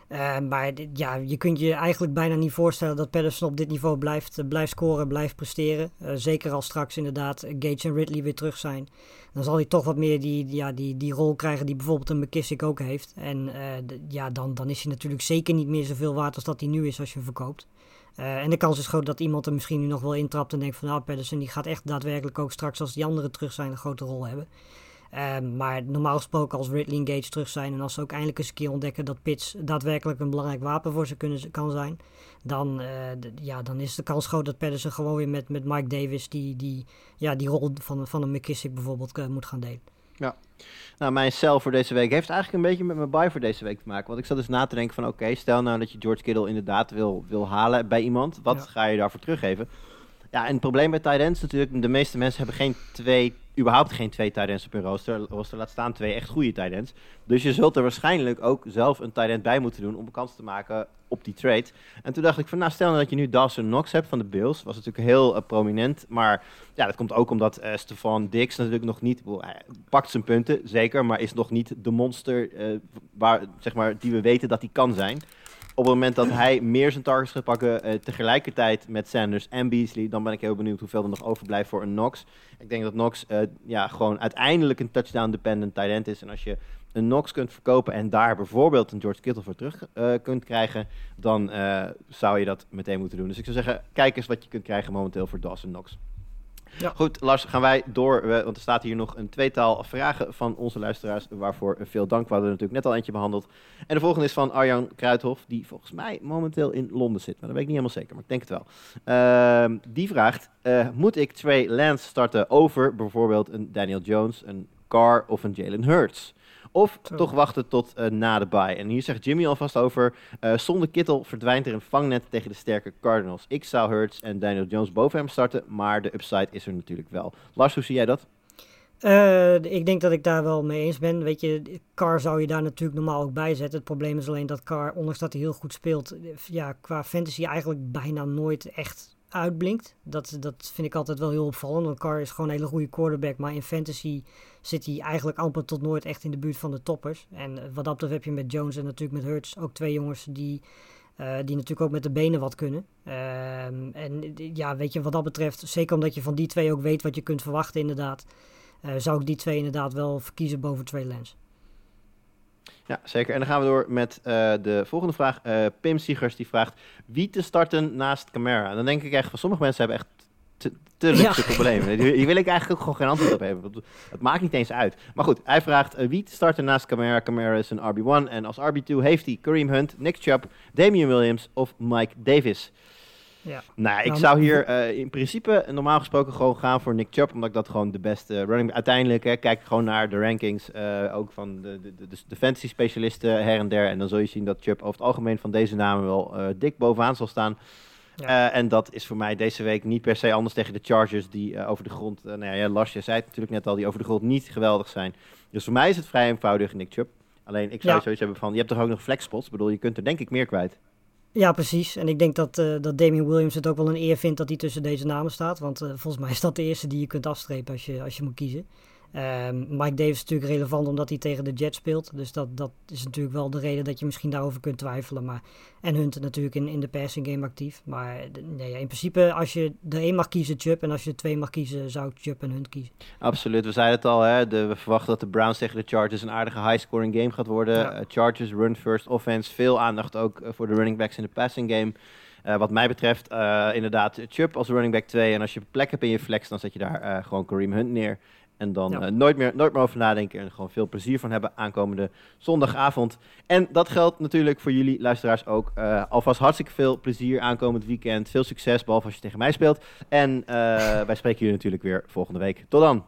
Uh, maar ja, je kunt je eigenlijk bijna niet voorstellen dat Patterson op dit niveau blijft, uh, blijft scoren, blijft presteren. Uh, zeker als straks inderdaad Gage en Ridley weer terug zijn. Dan zal hij toch wat meer die, ja, die, die rol krijgen die bijvoorbeeld een McKissick ook heeft. En ja, dan, dan is hij natuurlijk zeker niet meer zoveel waard als dat hij nu is als je hem verkoopt. en de kans is groot dat iemand er misschien nu nog wel intrapt en denkt van nou Patterson die gaat echt daadwerkelijk ook straks als die anderen terug zijn een grote rol hebben. Um, maar normaal gesproken als Ridley en Gage terug zijn en als ze ook eindelijk eens een keer ontdekken dat Pitts daadwerkelijk een belangrijk wapen voor ze kunnen, kan zijn, dan, uh, de, ja, dan is de kans groot dat Patterson gewoon weer met, met Mike Davis die, die, ja, die rol van, van een McKissick bijvoorbeeld uh, moet gaan delen. Ja. Nou, mijn cel voor deze week heeft eigenlijk een beetje met mijn buy voor deze week te maken. Want ik zat dus na te denken van oké, stel nou dat je George Kittle inderdaad wil, wil halen bij iemand. Wat ja. ga je daarvoor teruggeven? Ja, en het probleem bij tight natuurlijk, de meeste mensen hebben geen twee, überhaupt geen twee tight op hun rooster. Rooster laat staan twee echt goede tight. Dus je zult er waarschijnlijk ook zelf een tight bij moeten doen om een kans te maken op die trade. En toen dacht ik van, nou stel nou dat je nu Dawson Knox hebt van de Bills. Was natuurlijk heel uh, prominent, maar ja, dat komt ook omdat uh, Stefan Dix natuurlijk nog niet, hij pakt zijn punten, zeker, maar is nog niet de monster waar, zeg maar, die we weten dat hij kan zijn op het moment dat hij meer zijn targets gaat pakken uh, tegelijkertijd met Sanders en Beasley, dan ben ik heel benieuwd hoeveel er nog overblijft voor een Knox. Ik denk dat Knox uh, ja, gewoon uiteindelijk een touchdown-dependent tight end is. En als je een Knox kunt verkopen en daar bijvoorbeeld een George Kittle voor terug uh, kunt krijgen, dan zou je dat meteen moeten doen. Dus ik zou zeggen, kijk eens wat je kunt krijgen momenteel voor Dawson Knox. Goed, Lars, gaan wij door. Want er staat hier nog een tweetal vragen van onze luisteraars. Waarvoor veel dank. We hadden natuurlijk net al eentje behandeld. En de volgende is van Arjan Kruithof. Die volgens mij momenteel in Londen zit. Maar dat weet ik niet helemaal zeker. Maar ik denk het wel. Uh, die vraagt: uh, Moet ik Trey Lance starten over bijvoorbeeld een Daniel Jones, een Carr of een Jalen Hurts? Of Zo. toch wachten tot uh, na de bye. En hier zegt Jimmy alvast over... Uh, zonder Kittel verdwijnt er een vangnet tegen de sterke Cardinals. Ik zou Hurts en Daniel Jones boven hem starten... maar de upside is er natuurlijk wel. Lars, hoe zie jij dat? Uh, ik denk dat ik daar wel mee eens ben. Weet je, Carr zou je daar natuurlijk normaal ook bij zetten. Het probleem is alleen dat Carr, ondanks dat hij heel goed speelt... ja, qua fantasy eigenlijk bijna nooit echt uitblinkt. Dat, dat vind ik altijd wel heel opvallend. Want Carr is gewoon een hele goede quarterback. Maar in fantasy zit hij eigenlijk amper tot nooit echt in de buurt van de toppers. En wat dat betreft heb je met Jones en natuurlijk met Hurts ook twee jongens die, uh, die natuurlijk ook met de benen wat kunnen. Uh, en ja, weet je, wat dat betreft, zeker omdat je van die twee ook weet wat je kunt verwachten inderdaad. Zou ik die twee inderdaad wel verkiezen boven Trey Lance. Ja, zeker. En dan gaan we door met de volgende vraag. Uh, Pim Siegers die vraagt wie te starten naast Camara. En dan denk ik echt van sommige mensen hebben echt te, te luxe ja. problemen. Hier wil ik eigenlijk ook gewoon geen antwoord op hebben. Het maakt niet eens uit. Maar goed, hij vraagt uh, wie te starten naast Camara. Camara is een RB1 en als RB2 heeft hij Kareem Hunt, Nick Chubb, Damian Williams of Mike Davis. Ja. Nou, ik nou, zou hier uh, in principe normaal gesproken gewoon gaan voor Nick Chubb, omdat ik dat gewoon de beste running... Uiteindelijk hè, kijk gewoon naar de rankings, uh, ook van de, de, de, de fantasy specialisten her en der. En dan zul je zien dat Chubb over het algemeen van deze namen wel dik bovenaan zal staan. Ja. en dat is voor mij deze week niet per se anders tegen de Chargers die over de grond... nou ja, Lars, je zei het natuurlijk net al, die over de grond niet geweldig zijn. Dus voor mij is het vrij eenvoudig Nick Chubb. Alleen ik zou ja. zoiets hebben van, je hebt toch ook nog flexspots? Ik bedoel, je kunt er denk ik meer kwijt. Ja, precies. En ik denk dat, dat Damien Williams het ook wel een eer vindt dat hij tussen deze namen staat. Want volgens mij is dat de eerste die je kunt afstrepen als je, als je moet kiezen. Um, Mike Davis is natuurlijk relevant omdat hij tegen de Jets speelt. Dus dat, dat is natuurlijk wel de reden dat je misschien daarover kunt twijfelen. Maar, en Hunt natuurlijk in, in de passing game actief. Maar nee, in principe als je de een mag kiezen, Chubb. En als je de twee mag kiezen, zou ik Chubb en Hunt kiezen. Absoluut, we zeiden het al. Hè? De, we verwachten dat de Browns tegen de Chargers een aardige high-scoring game gaat worden. Ja. Uh, Chargers run first offense. Veel aandacht ook voor de running backs in de passing game. Uh, wat mij betreft uh, inderdaad Chubb als running back 2. En als je plek hebt in je flex, dan zet je daar gewoon Kareem Hunt neer. En dan eh, nooit, meer, nooit meer over nadenken en er gewoon veel plezier van hebben aankomende zondagavond. En dat geldt natuurlijk voor jullie luisteraars ook. Eh, alvast hartstikke veel plezier aankomend weekend. Veel succes, behalve als je tegen mij speelt. En eh, wij spreken jullie natuurlijk weer volgende week. Tot dan!